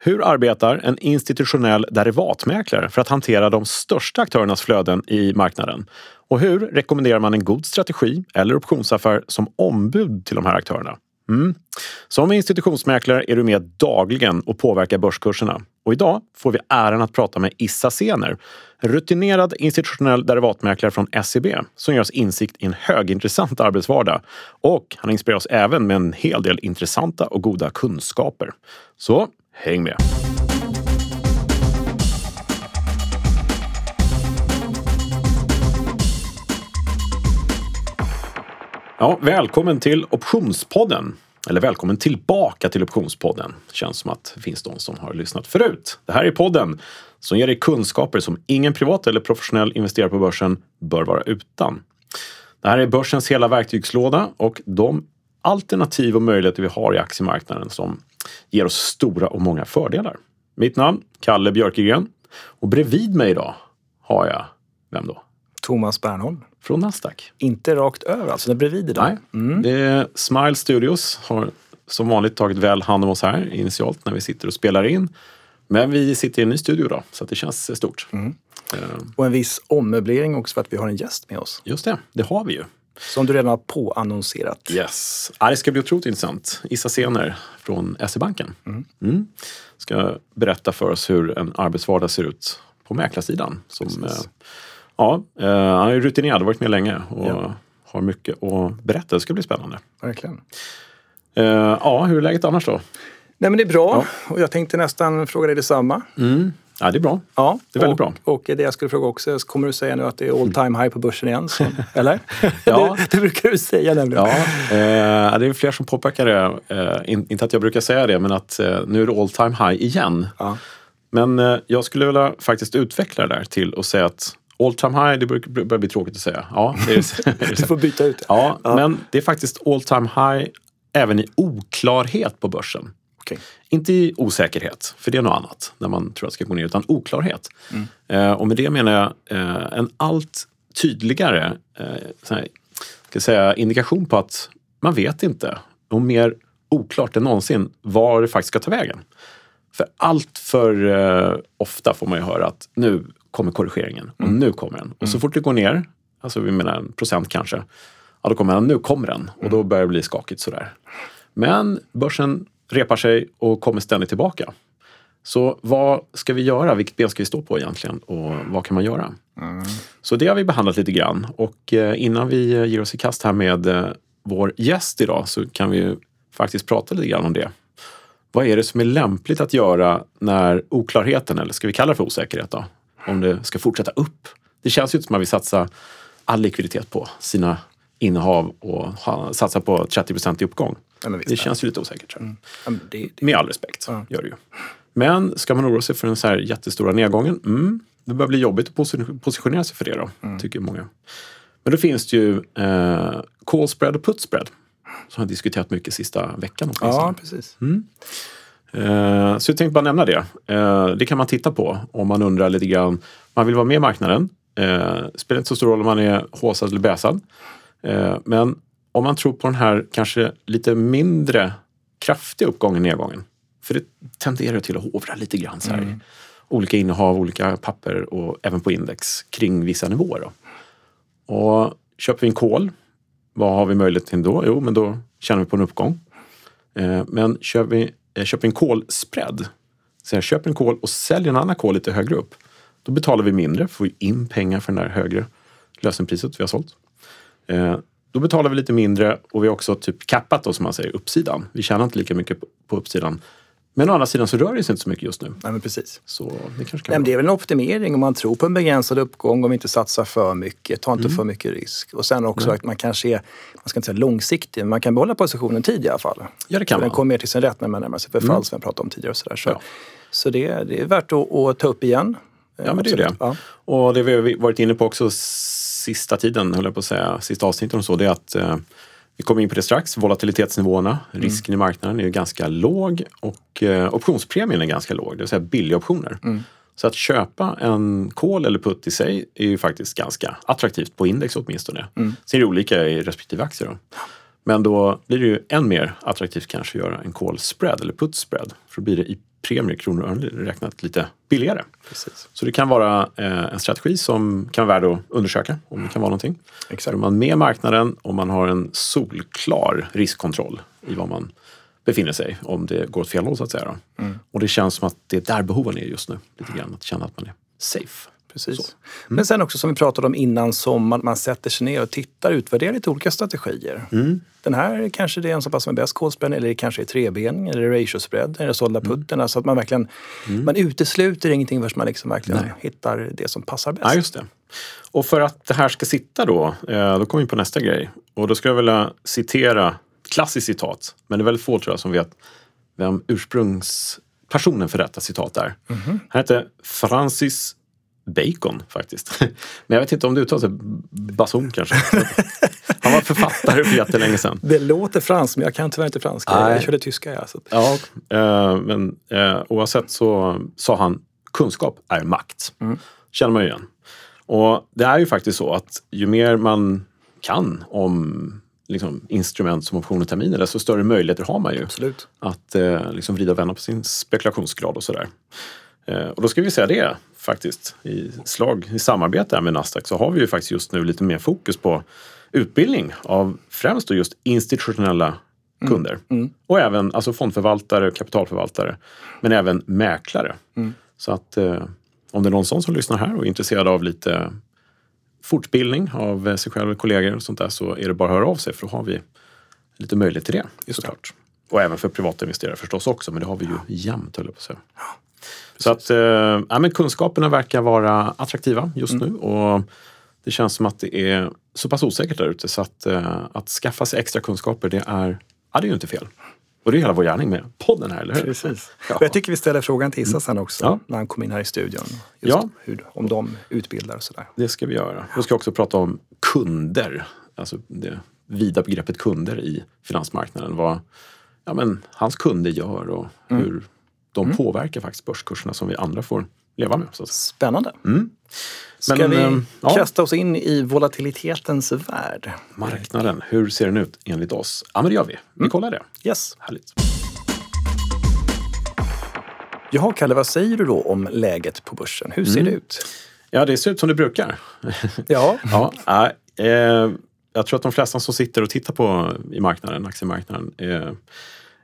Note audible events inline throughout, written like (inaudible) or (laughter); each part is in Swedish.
Hur arbetar en institutionell derivatmäklare för att hantera de största aktörernas flöden i marknaden? Och hur rekommenderar man en god strategi eller optionsaffär som ombud till de här aktörerna? Mm. Som institutionsmäklare är du med dagligen och påverkar börskurserna. Och idag får vi äran att prata med Issa Sener, rutinerad institutionell derivatmäklare från SEB som ger oss insikt i en högintressant arbetsvardag. Och han inspirerar oss även med en hel del intressanta och goda kunskaper. Så häng med! Ja, välkommen till Optionspodden. Eller välkommen tillbaka till Optionspodden. Känns som att det finns de som har lyssnat förut. Det här är podden som ger dig kunskaper som ingen privat eller professionell investerare på börsen bör vara utan. Det här är börsens hela verktygslåda och de alternativ och möjligheter vi har i aktiemarknaden som ger oss stora och många fördelar. Mitt namn, Kalle Björkegren. Och bredvid mig idag har jag, vem då? Thomas Bernholm. Från Nasdaq. Inte rakt över alltså, den är bredvid idag. Nej, mm. det är Smile Studios har som vanligt tagit väl hand om oss här initialt när vi sitter och spelar in. Men vi sitter i en ny studio då, så det känns stort. Mm. Uh. Och en viss ommöblering också för att vi har en gäst med oss. Just det, det har vi ju. Som du redan har påannonserat. Yes. Ja, det ska bli otroligt intressant. Issa Sener från SE-banken. Mm. Mm. Ska berätta för oss hur en arbetsvardag ser ut på mäklarsidan. Som, eh, ja, eh, han är rutinerad, varit med länge och ja. har mycket att berätta. Det ska bli spännande. Verkligen. Eh, ja, hur är läget annars då? Nej men det är bra ja. och jag tänkte nästan fråga dig detsamma. Mm. Ja, det är bra. Ja, det är väldigt och, bra. Och det jag skulle fråga också, kommer du säga nu att det är all time high på börsen igen? Så, (laughs) eller? ja. (laughs) det, det, brukar du säga nämligen. Ja, eh, det är fler som påpekar det. Eh, inte att jag brukar säga det, men att eh, nu är det all time high igen. Ja. Men eh, jag skulle vilja faktiskt utveckla det där till att säga att all time high, det börjar bli tråkigt att säga. Ja, det är, (laughs) du får byta ut det. Ja, ja, men det är faktiskt all time high även i oklarhet på börsen. Okay. Inte i osäkerhet, för det är något annat när man tror att det ska gå ner, utan oklarhet. Mm. Eh, och med det menar jag eh, en allt tydligare eh, ska säga, indikation på att man vet inte, och mer oklart än någonsin, var det faktiskt ska ta vägen. För allt för eh, ofta får man ju höra att nu kommer korrigeringen och mm. nu kommer den. Och så mm. fort det går ner, alltså vi menar en procent kanske, ja då kommer den, nu kommer den och då mm. börjar det bli skakigt sådär. Men börsen repar sig och kommer ständigt tillbaka. Så vad ska vi göra? Vilket ben ska vi stå på egentligen? Och vad kan man göra? Mm. Så det har vi behandlat lite grann. Och eh, innan vi ger oss i kast här med eh, vår gäst idag så kan vi faktiskt prata lite grann om det. Vad är det som är lämpligt att göra när oklarheten, eller ska vi kalla det för osäkerhet då, om det ska fortsätta upp? Det känns ju som att man vill satsa all likviditet på sina innehav och satsa på 30 i uppgång. Ja, det känns ju lite osäkert. Mm. Ja, det, det... Med all respekt, ja. gör det ju. Men ska man oroa sig för den så här jättestora nedgången? Mm, det börjar bli jobbigt att positionera sig för det då, mm. tycker många. Men då finns det ju eh, call spread och put spread som har diskuterat mycket sista veckan. Ja, precis. Mm. Eh, så jag tänkte bara nämna det. Eh, det kan man titta på om man undrar lite grann. Man vill vara med i marknaden. Eh, spelar inte så stor roll om man är håsad eller bäsad. Eh, men om man tror på den här kanske lite mindre kraftiga uppgången, nedgången. För det tenderar till att hovra lite grann så här. Mm. Olika innehav, olika papper och även på index kring vissa nivåer. Då. Och köper vi en kol, vad har vi möjlighet till då? Jo, men då tjänar vi på en uppgång. Eh, men köper vi, eh, köper vi en kolspread, så jag köper en kol och säljer en annan kol lite högre upp, då betalar vi mindre, får in pengar för det där högre lösenpriset vi har sålt. Eh, då betalar vi lite mindre och vi har också typ kappat då, som man säger, uppsidan. Vi tjänar inte lika mycket på uppsidan. Men å andra sidan så rör det sig inte så mycket just nu. Nej, men precis. Så det, kanske kan Nej, det är väl en optimering om man tror på en begränsad uppgång, om vi inte satsar för mycket, tar inte mm. för mycket risk. Och sen också Nej. att man kanske är, man ska inte säga långsiktig, men man kan behålla positionen tid i alla fall. Ja, det kan för man. Den kommer mer till sin rätt när man närmar sig förfall, mm. som jag pratade om tidigare. Och så där. Så, ja. så det, det är värt att, att, ta upp igen. Ja, men det är det. Ja. Och det vi har varit inne på också sista tiden, höll jag på att säga, sista avsnitten och så, det är att eh, vi kommer in på det strax, volatilitetsnivåerna, mm. risken i marknaden är ju ganska låg och eh, optionspremien är ganska låg, det vill säga billiga optioner. Mm. Så att köpa en kol eller putt i sig är ju faktiskt ganska attraktivt på index åtminstone. Mm. Sen är det olika i respektive aktier. Då. Men då blir det ju än mer attraktivt kanske att göra en call spread eller put spread. För då blir det i premier kronor och räknat lite billigare. Precis. Så det kan vara eh, en strategi som kan vara värd att undersöka om det kan vara någonting. Exakt. Är man med marknaden och man har en solklar riskkontroll i vad man befinner sig om det går åt fel håll så att säga. Mm. Och det känns som att det är där behoven är just nu. Lite grann, att känna att man är safe. Precis. Mm. Men sen också som vi pratade om innan, som man, man sätter sig ner och tittar, utvärderar lite olika strategier. Mm. Den här kanske det är en som passar med bäst kodspänn eller det kanske är trebening eller ratio spread eller sålda Mm. putten. Alltså att man verkligen, man utesluter ingenting förrän man liksom verkligen Nej. hittar det som passar bäst. Ja, just det. Och för att det här ska sitta då, eh, då kommer vi på nästa grej. Och då skulle jag vilja citera, klassiskt citat, men det är väldigt få tror jag som vet vem ursprungspersonen för detta citat är. Han hette Francis Bacon faktiskt. (laughs) Men jag vet inte om det uttalas bason kanske. (laughs) Han var författare för jättelänge sedan. Det låter franskt, men jag kan tyvärr inte franska. Nej. Jag körde tyska. Ja, så. Ja, eh, men eh, oavsett så sa han kunskap är makt. känner man ju igen. Och det är ju faktiskt så att ju mer man kan om liksom, instrument som optioner och terminer, desto större möjligheter har man ju Absolut. att eh, liksom vrida och vända på sin spekulationsgrad och sådär. Eh, och då ska vi säga det faktiskt. I slag i samarbete med Nasdaq så har vi ju faktiskt just nu lite mer fokus på utbildning av främst då just institutionella kunder. Och även alltså fondförvaltare, kapitalförvaltare, men även mäklare. Så att eh, om det är någon sån som lyssnar här och är intresserad av lite fortbildning av eh, sig själv och kollegor och sånt där så är det bara att höra av sig för då har vi lite möjlighet till det såklart. Och även för privata investerare förstås också, men det har vi ju jämt höll jag på att säga. Så att eh, ja, men kunskaperna verkar vara attraktiva just nu och det känns som att det är så pass osäkert där ute så att, eh, att skaffa sig extra kunskaper det är, ja, det är ju inte fel. Och det är hela vår gärning med podden här, eller hur? Precis. Ja. Jag tycker vi ställer frågan till Issa sen också, Ja. när han kom in här i studion. Ja. hur, om de utbildar och sådär. Det ska vi göra. Vi ska också prata om kunder. Alltså det vida begreppet kunder i finansmarknaden. Vad ja, men, hans kunder gör och hur de påverkar faktiskt börskurserna som vi andra får leva med. Så. Spännande. Ska Men, vi ehm, ja. kasta oss in i volatilitetens värld? Marknaden, hur ser den ut enligt oss? Ja, men det gör vi. Vi kollar det. Yes. Härligt. Jaha, Kalle, vad säger du då om läget på börsen? Hur ser det ut? Ja, det ser ut som det brukar. Ja, (laughs) Ja, eh, jag tror att de flesta som sitter och tittar på i marknaden, aktiemarknaden, eh,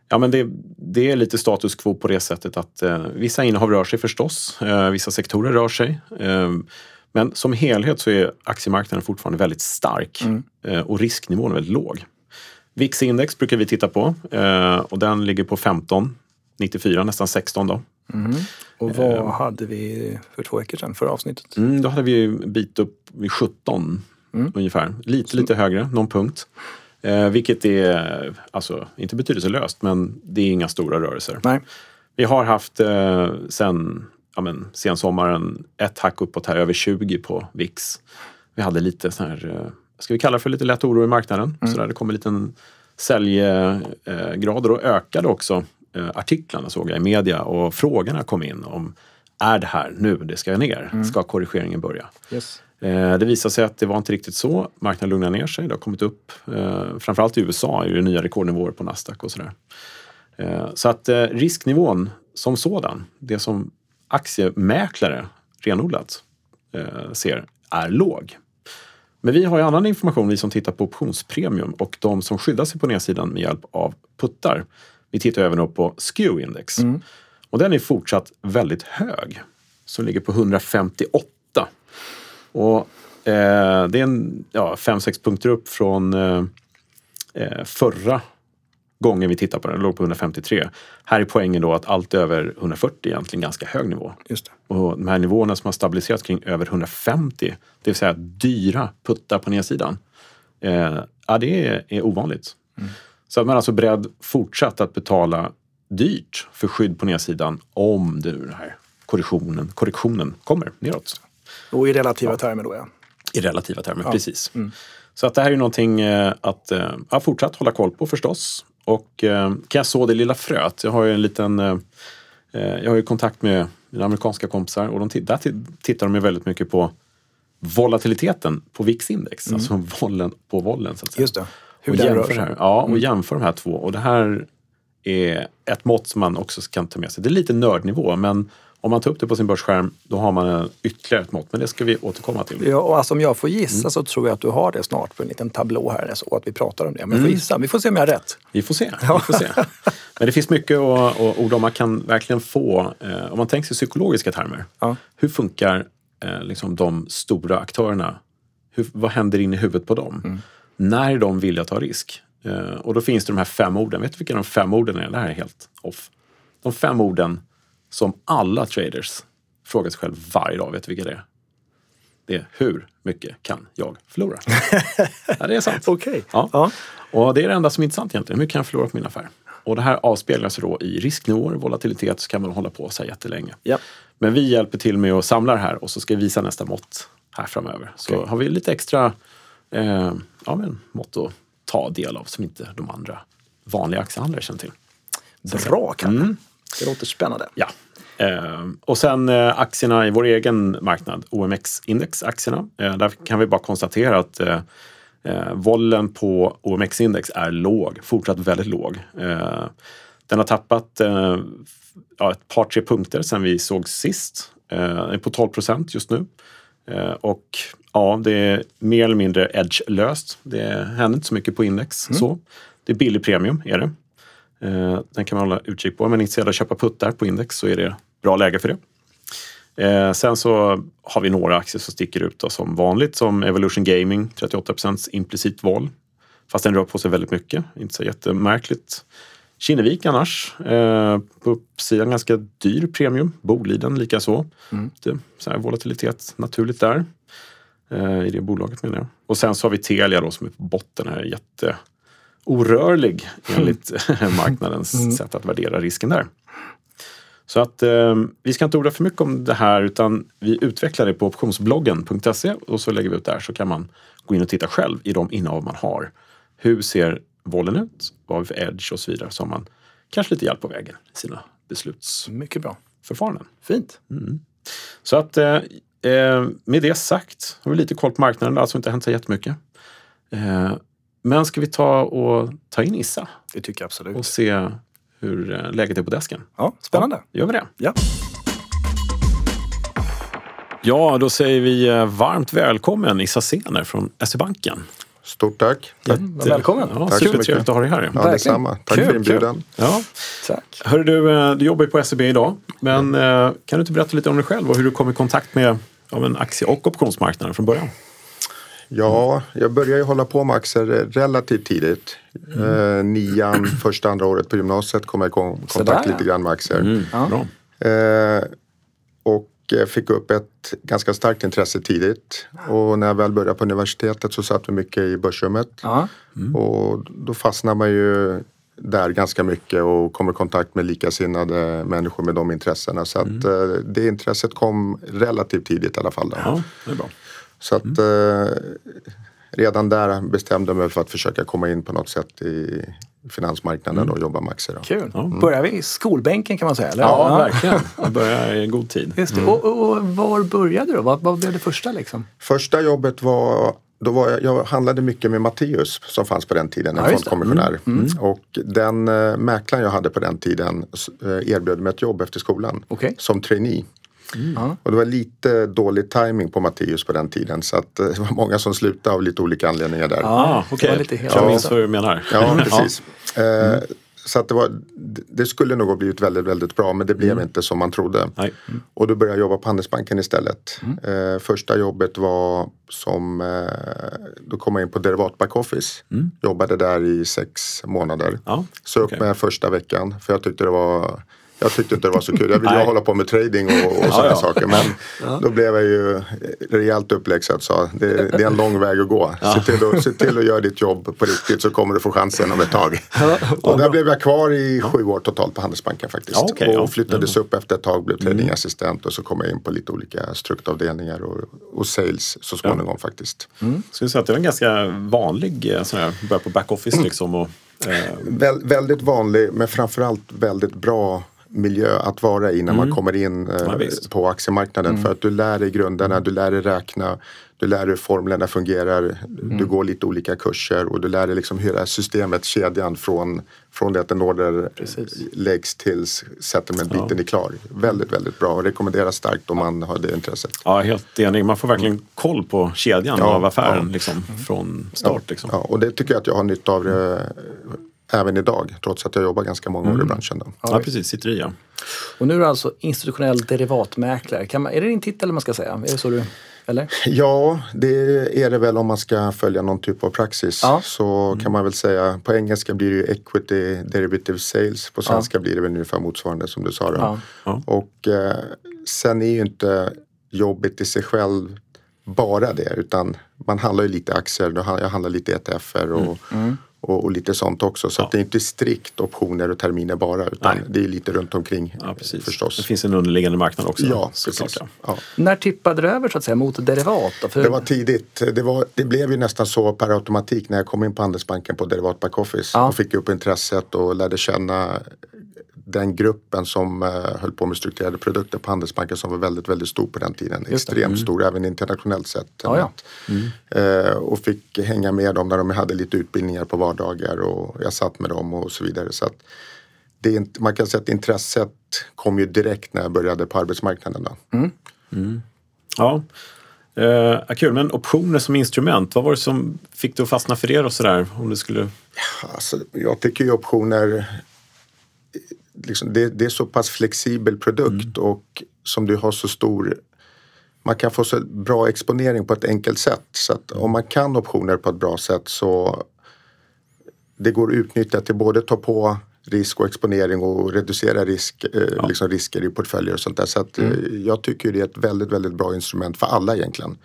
ja, men det, det är lite status quo på det sättet att eh, vissa innehav rör sig förstås, eh, vissa sektorer rör sig. Eh, men som helhet så är aktiemarknaden fortfarande väldigt stark eh, och risknivån är väldigt låg. VIX-index brukar vi titta på eh, och den ligger på 15, 94, nästan 16 då. och vad hade vi för två veckor sedan, förra avsnittet? Mm, då hade vi en bit upp vid 17 ungefär. Lite, lite högre, någon punkt. Eh, vilket är, alltså inte betydelselöst, men det är inga stora rörelser. Nej. Vi har haft eh, sen ja, men, sensommaren ett hack uppåt här, över 20 på VIX. Vi hade lite sån här, eh, ska vi kalla det för lite lätt oro i marknaden. Så där, det kom en liten säljgrad och då ökade också eh, artiklarna såg jag i media och frågorna kom in om är det här nu det ska ner? Ska korrigeringen börja? Yes. Eh, Det visade sig att det var inte riktigt så. Marknaden lugnade ner sig. Det har kommit upp, eh, framförallt i USA, är det nya rekordnivåer på Nasdaq och sådär. Eh, Så att risknivån som sådan, det som aktiemäklare renodlat ser, är låg. Men vi har ju annan information, vi som tittar på optionspremium och de som skyddar sig på nedsidan med hjälp av puttar. Vi tittar även på SKEW-index. Och den är fortsatt väldigt hög. Som ligger på 158. Och eh, det är en ja, 5-6 punkter upp från eh, eh, förra gången vi tittade på den. Den låg på 153. Här är poängen då att allt över 140 är egentligen ganska hög nivå. Just det. Och de här nivåerna som har stabiliserats kring över 150, det vill säga dyra puttar på nedsidan, eh, ja, det är, är ovanligt. Så att man är alltså beredd fortsatt att betala dyrt för skydd på nedsidan om den här korrektionen, korrektionen kommer neråt. Och i relativa termer då ja. I relativa termer, precis. Så att det här är någonting eh, att eh, ja, fortsatt hålla koll på förstås. Och eh, kan jag så det lilla fröet? Jag har ju en liten... Jag har ju kontakt med mina amerikanska kompisar och de, där ti- tittar de ju väldigt mycket på volatiliteten på VIX-index. Alltså vollen på vollen så att säga. Just det. Hur och den rör sig. här. Ja, och jämför de här två. Och det här är ett mått som man också kan ta med sig. Det är lite nördnivå, men om man tar upp det på sin börsskärm då har man ytterligare ett mått. Men det ska vi återkomma till. Ja, och alltså, om jag får gissa mm. så tror jag att du har det snart på en liten tablå här så att vi pratar om det. Men jag får mm. gissa. Vi får se om jag har rätt. Vi får se. Vi får se. Men det finns mycket att orda om. Man kan verkligen få, eh, om man tänker sig psykologiska termer. Ja. Hur funkar eh, liksom de stora aktörerna? Hur, vad händer in i huvudet på dem? Mm. När är de villiga att ta risk? Eh, och då finns det de här fem orden. Vet du vilka de fem orden är? Det här är helt off. De fem orden som alla traders frågar sig själv varje dag. Vet du vilka det är? Det är hur mycket kan jag förlora? (laughs) ja, det är sant. Okay. Ja. ja. Och det är det enda som är intressant egentligen. Hur mycket kan jag förlora på min affär? Och det här avspeglas då i risknivåer, volatilitet, så kan man hålla på så här jättelänge. Ja. Men vi hjälper till med att samla det här och så ska vi visa nästa mått här framöver. Så okay. har vi lite extra eh, ja, men, mått att ta del av som inte de andra vanliga aktiehandlare känner till. Bra Kalle! Mm. Det låter spännande. Ja. Eh, och sen eh, aktierna i vår egen marknad, OMX-indexaktierna. Eh, där kan vi bara konstatera att eh, eh vollen på OMX-index är låg, fortsatt väldigt låg. Eh, den har tappat ett par, tre punkter sen vi såg sist. Eh, är på 12 procent just nu. och ja, det är mer eller mindre edge-löst. Det händer inte så mycket på index. Mm. Så. Det är billig premium, är det. Eh, den kan man hålla utkik på. Är man intresserad av att köpa puttar på index så är det bra läge för det. Eh, sen så har vi några aktier som sticker ut då, som vanligt som Evolution Gaming, 38% implicit val. Fast den rör på sig väldigt mycket, inte så jättemärkligt. Kinnevik annars, eh, på uppsidan ganska dyr premium. Boliden likaså. Mm. så här volatilitet naturligt där. I det bolaget menar jag. Och sen så har vi Telia då som är på botten här, jätte orörlig enligt (laughs) (laughs) marknadens mm. sätt att värdera risken där. Så att eh, vi ska inte orda för mycket om det här utan vi utvecklar det på optionsbloggen.se och så lägger vi ut där så kan man gå in och titta själv i de innehav man har. Hur ser vollen ut? Vad har vi för edge och så vidare så har man kanske lite hjälp på vägen i sina beslutsförfaranden. Fint. Mm. Så att eh, eh, med det sagt har vi lite koll på marknaden, det har alltså inte hänt så jättemycket. Eh, men ska vi ta och ta in Issa? Det tycker jag absolut. Och se hur eh, läget är på desken. Ja, spännande. Ja, gör vi det? Ja. Ja, då säger vi eh, varmt välkommen Issa Sener från SE-banken. Stort tack. Ja, välkommen. Ja, tack så trevligt att ha dig här. Ja, detsamma. Tack kul, för inbjudan. Ja. Tack. Hörru, du, eh, du jobbar ju på SEB idag. Men mm. kan du inte berätta lite om dig själv och hur du kom i kontakt med en aktie och optionsmarknaden från början? Ja, jag började ju hålla på med aktier relativt tidigt. Mm. Eh, nian, (clears throat) första, andra året på gymnasiet kom jag i kontakt Sådär, lite grann med aktier. Mm. Ja. Eh, och fick upp ett ganska starkt intresse tidigt. Och när jag väl började på universitetet så satt vi mycket i börsrummet. Mm. Och då fastnar man ju där ganska mycket och kom i kontakt med likasinnade människor med de intressena. Så att mm. Eh, det intresset kom relativt tidigt i alla fall. Då. Ja, det är bra. Så att mm. eh, redan där bestämde jag mig för att försöka komma in på något sätt i finansmarknaden mm. och jobba med aktier. Kul. Mm. Börjar vi i skolbänken kan man säga? Eller? Ja, ja. verkligen. Vi börjar i god tid. Just mm. och, och, var började du? Vad, vad blev det första liksom? Första jobbet var då var jag, jag handlade mycket med Matteus som fanns på den tiden, en ja, fondkommissionär. Mm. Mm. Och den äh, mäklaren jag hade på den tiden äh, erbjöd mig ett jobb efter skolan okay. som trainee. Mm. Och det var lite dålig timing på Matteus på den tiden så att eh, det var många som slutade av lite olika anledningar där. Ah, okay. lite helt jag minns vad du menar. Ja, precis. Mm. Så att det, var, det skulle nog ha blivit väldigt, väldigt bra men det blev mm. inte som man trodde. Mm. Och då började jag jobba på Handelsbanken istället. Mm. Eh, första jobbet var som, då kom jag in på derivat backoffice. Mm. Jobbade där i sex månader. Ja, Så upp med första veckan för jag tyckte det var jag tyckte inte det var så kul. Jag ville ju hålla på med trading och, och sådana ja, saker. Men ja. då blev jag ju rejält uppläxad. Så det, det, är en lång väg att gå. Ja. Se, till att, se till att göra ditt jobb på riktigt så kommer du få chansen om ett tag. och där blev jag kvar i sju år totalt på Handelsbanken faktiskt. Okay, och flyttades upp efter ett tag, blev tradingassistent och så kom jag in på lite olika struktavdelningar och, och sales så småningom faktiskt. Mm. Skulle säga att det var en ganska vanlig eh, sån här, börja på backoffice liksom. Och, eh. Vä väldigt vanlig men framförallt väldigt bra miljö att vara i när mm. man kommer in eh, ja, på aktiemarknaden. Mm. För att du lär dig grunderna, du lär dig räkna, du lär dig hur formlerna fungerar, mm. du går lite olika kurser och du lär dig liksom hur det här systemet, kedjan från, från det att en order Precis. läggs till settlement-biten ja. är klar. Väldigt, väldigt bra och rekommenderas starkt om man har det intresset. Ja, helt enig. Man får verkligen mm. koll på kedjan ja, av affären liksom, från start. Liksom. Ja, och det tycker jag att jag har nytta av det även idag, trots att jag jobbar ganska många år i mm. branschen. Då. Ja, precis. Sitter i, ja. Och nu är du alltså institutionell derivatmäklare. Kan man, är det din titel man ska säga? Är det så du, eller? Ja, det är det väl om man ska följa någon typ av praxis. Ja. Så mm. kan man väl säga, på engelska blir det ju equity derivative sales. På svenska ja. blir det väl ungefär motsvarande som du sa. Då. Ja. Och eh, sen är ju inte jobbet i sig själv bara det utan man handlar ju lite aktier, jag handlar lite ETFer och, mm. Mm och, och, lite sånt också. Så ja. det är inte strikt optioner och terminer bara utan Nej. det är lite runt omkring ja, precis. förstås. Det finns en underliggande marknad också. Ja, precis. Ja. När tippade du över så att säga mot derivat? För... Det var tidigt. Det, var, det blev ju nästan så per automatik när jag kom in på Handelsbanken på derivat backoffice ja. och fick upp intresset och lärde känna den gruppen som uh, höll på med strukturerade produkter på Handelsbanken som var väldigt, väldigt stor på den tiden. Extremt mm. stor även internationellt sett. Ja, ja. Mm. Uh, och fick hänga med dem när de hade lite utbildningar på vardagar och jag satt med dem och så vidare. Så det är, man kan säga att intresset kom ju direkt när jag började på arbetsmarknaden. Mm. mm. Ja, uh, kul. Men optioner som instrument, vad var det som fick dig att fastna för det och sådär? Om du skulle... Alltså, jag tycker ju optioner liksom, det, det, är så pass flexibel produkt mm. och som du har så stor man kan få så bra exponering på ett enkelt sätt. Så om man kan optioner på ett bra sätt så det går att utnyttja till både ta på risk och exponering och reducera risk, eh, ja. liksom risker i portföljer och sånt där. Så att, mm. eh, jag tycker det är ett väldigt, väldigt bra instrument för alla egentligen.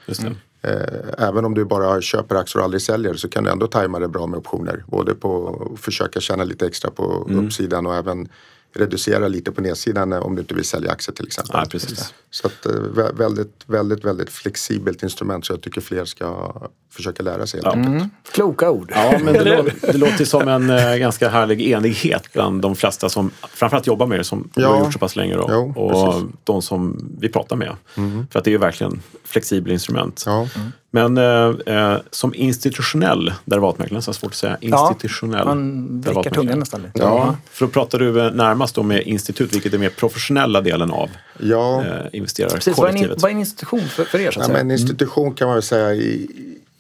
Eh, även om du bara köper aktier och aldrig säljer så kan du ändå tajma det bra med optioner. Både på att försöka tjäna lite extra på mm. uppsidan och även reducera lite på nedsidan om du inte vill sälja aktier till exempel. Ja, precis. Så att, eh, väldigt, väldigt, väldigt flexibelt instrument så jag tycker fler ska försöka lära sig. Ja. Mm. Kloka ord. Ja, men det, låter, det låter som en äh, ganska härlig enighet bland de flesta som framförallt jobbar med det som ja. har gjort så pass länge då, jo, och precis. de som vi pratar med. Mm. För att det är ju verkligen flexibla instrument. Ja. Mm. Men eh, eh, som institutionell derivatmäklare, nästan svårt att säga, institutionell ja, man vrickar tungan nästan lite. Ja, för då pratar du eh, närmast då med institut, vilket är mer professionella delen av ja. eh, investerarkollektivet. Vad är, en, vad är en institution för, för er? Så att ja, säga? Men institution kan man väl säga i,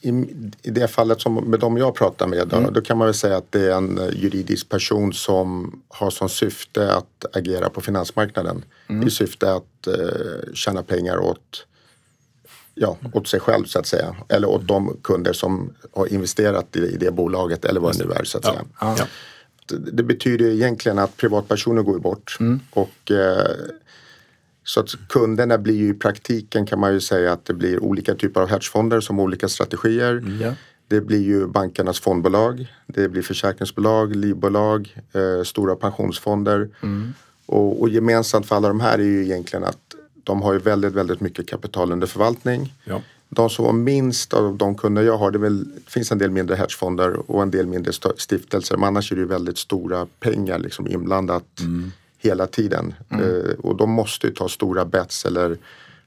i, i det fallet som med de jag pratar med då, mm. då kan man väl säga att det är en eh, juridisk person som har som syfte att agera på finansmarknaden mm. i syfte att eh, tjäna pengar åt ja, åt sig själv så att säga. Eller åt de kunder som har investerat i, det bolaget eller vad det nu är så att ja. säga. Ja. Det betyder egentligen att privatpersoner går bort mm. och eh, så att kunderna blir ju i praktiken kan man ju säga att det blir olika typer av hedgefonder som har olika strategier. Mm. Ja. Det blir ju bankernas fondbolag, det blir försäkringsbolag, livbolag, eh, stora pensionsfonder. Mm. Och, och, gemensamt för alla de här är ju egentligen att de har ju väldigt, väldigt mycket kapital under förvaltning. Ja. De som har minst av de kunder jag har, det, väl, det finns en del mindre hedgefonder och en del mindre stiftelser. Men annars är det ju väldigt stora pengar liksom inblandat mm. hela tiden. Mm. Eh, och de måste ju ta stora bets eller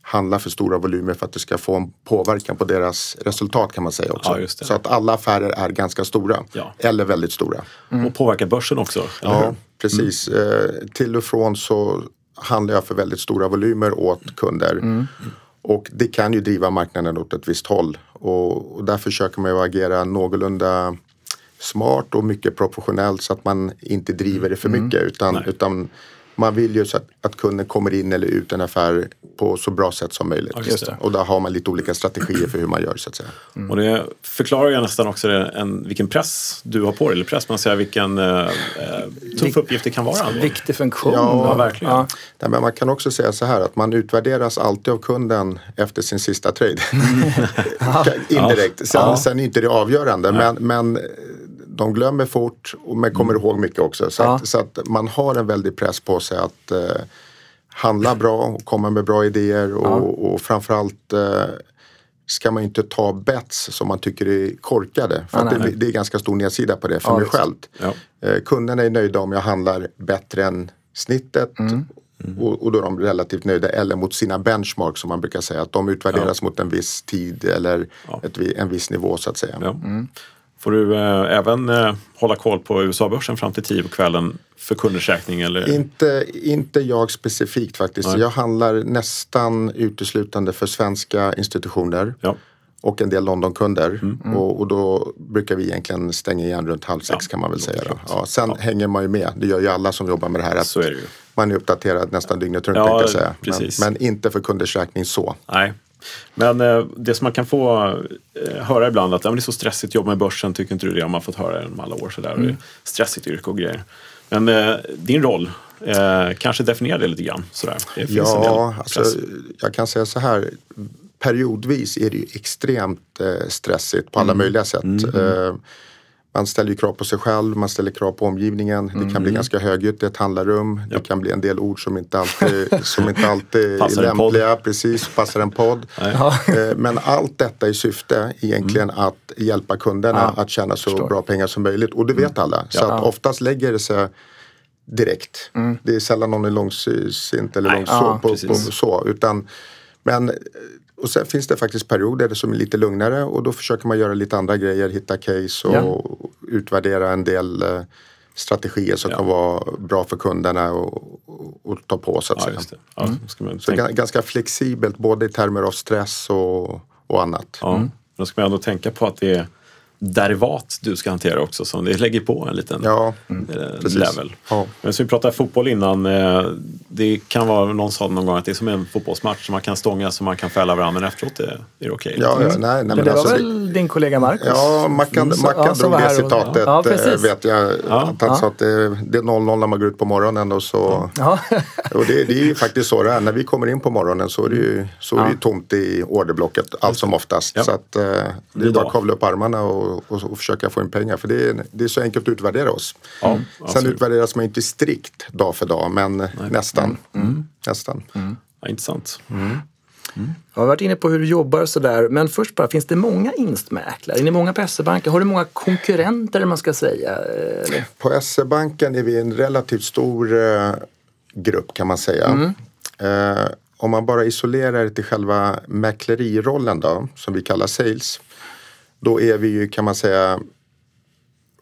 handla för stora volymer för att det ska få en påverkan på deras resultat kan man säga också. Ja, Så att alla affärer är ganska stora ja. eller väldigt stora. Mm. Och påverkar börsen också? ja, precis. Mm. Eh, till och från så handlar jag för väldigt stora volymer åt kunder. Mm. Och det kan ju driva marknaden åt ett visst håll. Och, och där försöker man ju agera någorlunda smart och mycket professionellt så att man inte driver det för mm. mycket. Utan, utan man vill ju så att, att kunden kommer in eller ut en affär på så bra sätt som möjligt. Ja, och där har man lite olika strategier för hur man gör så att säga. Mm. Och det förklarar ju nästan också en, vilken press du har på dig, eller press, man säger vilken eh, eh tuff uppgift det kan vara. Viktig funktion. Ja, ja verkligen. Ja. Nej, men man kan också säga så här att man utvärderas alltid av kunden efter sin sista trade. (laughs) Indirekt. Sen, sen är inte det avgörande men, men de glömmer fort men kommer mm. ihåg mycket också. Så, ja. att, så, att, man har en väldig press på sig att eh, handla bra och komma med bra idéer och, ja. och framförallt eh, ska man inte ta bets som man tycker är korkade. För ja, det, det, är ganska stor nedsida på det för mig själv. Ja. Eh, kunderna är nöjda om jag handlar bättre än snittet mm. Och, och, då är de relativt nöjda eller mot sina benchmarks som man brukar säga. Att de utvärderas ja. mot en viss tid eller ja. ett, en viss nivå så att säga. Ja. Mm. Får du eh, även eh, hålla koll på USA-börsen fram till tio på kvällen för kunders räkning? Eller? Inte, inte jag specifikt faktiskt. Nej. Jag handlar nästan uteslutande för svenska institutioner. Ja och en del Londonkunder. Mm. Mm. Och, och, då brukar vi egentligen stänga igen runt halv sex ja, kan man väl säga. Ja, sen ja. hänger man ju med, det gör ju alla som jobbar med det här. Att är det. Man är uppdaterad nästan dygnet runt ja, jag säga. Men, men, inte för kunders räkning så. Nej. Men eh, det som man kan få eh, höra ibland att ja, det är så stressigt att jobba med börsen, tycker inte du det? Har man fått höra genom alla år. Sådär. Mm. stressigt yrke och grejer. Men eh, din roll, eh, kanske definierar det lite grann? Sådär. Det ja, alltså, jag kan säga så här periodvis är det extremt eh, stressigt på alla mm. möjliga sätt. Mm. Man ställer ju krav på sig själv, man ställer krav på omgivningen. Mm. Det kan bli mm. ganska högljutt i ett handlarrum. Ja. Det kan bli en del ord som inte alltid, som inte alltid är lämpliga. Precis, passar en podd. eh, men allt detta i syfte egentligen mm. att hjälpa kunderna ja. att tjäna så Förstår. bra pengar som möjligt. Och det vet mm. alla. Så ja. att oftast lägger det sig direkt. Mm. Det är sällan någon är långsint eller långsint på, på, så. Utan, men och sen finns det faktiskt perioder som är lite lugnare och då försöker man göra lite andra grejer, hitta case och ja. utvärdera en del eh, strategier som ja. kan vara bra för kunderna och, och, och ta på så att ja, säga. Ja, mm. så ganska flexibelt både i termer av stress och, och annat. Ja, mm. Då ska man ändå tänka på att det är derivat du ska hantera också som det lägger på en liten ja, mm, level. Ja. Men som vi pratade fotboll innan, eh, det kan vara, någon sa någon gång att det är som en fotbollsmatch som man kan stånga så man kan fälla varandra men efteråt är, är det okej. Okay. Ja, ja, nej, nej, men det alltså, var väl din kollega Marcus? Ja, Mackan, mm, Mackan ja, drog det citatet ja, eh, vet jag. Att han sa att det, det är 0-0 när man går ut på morgonen och så. Ja. (laughs) och det, det är ju faktiskt så det är. När vi kommer in på morgonen så är det ju, så är det tomt i orderblocket allt som oftast. Så att, eh, det är bara att kavla upp armarna och och, och, försöka få in pengar. För det är, det är så enkelt att utvärdera oss. Ja, Sen utvärderas man inte strikt dag för dag men Nej. nästan. Mm. Mm. nästan. Mm. Ja, intressant. Mm. Jag har varit inne på hur du jobbar och sådär. Men först bara, finns det många instmäklare? Är ni många på SE-banken? Har du många konkurrenter man ska säga? Eller? På SE-banken är vi en relativt stor eh, grupp kan man säga. Mm. Eh, om man bara isolerar det till själva mäklerirollen då, som vi kallar sales, då är vi ju kan man säga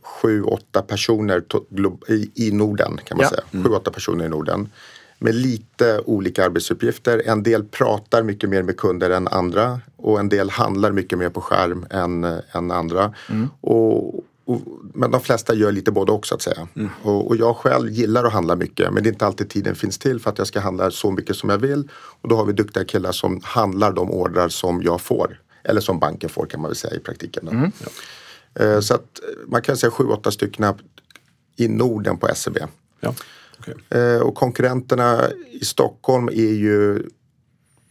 sju, åtta personer i Norden kan man ja. säga. Mm. Sju, åtta personer i Norden. Med lite olika arbetsuppgifter. En del pratar mycket mer med kunder än andra och en del handlar mycket mer på skärm än, än andra. Mm. Och, och, men de flesta gör lite både och så att säga. Mm. Och, och, jag själv gillar att handla mycket men det är inte alltid tiden finns till för att jag ska handla så mycket som jag vill. Och då har vi duktiga killar som handlar de ordrar som jag får. Eller som banken får kan man väl säga i praktiken. Mm. Ja. Eh, så att man kan säga sju, åtta stycken i Norden på SEB. Ja. Okay. Eh, och konkurrenterna i Stockholm är ju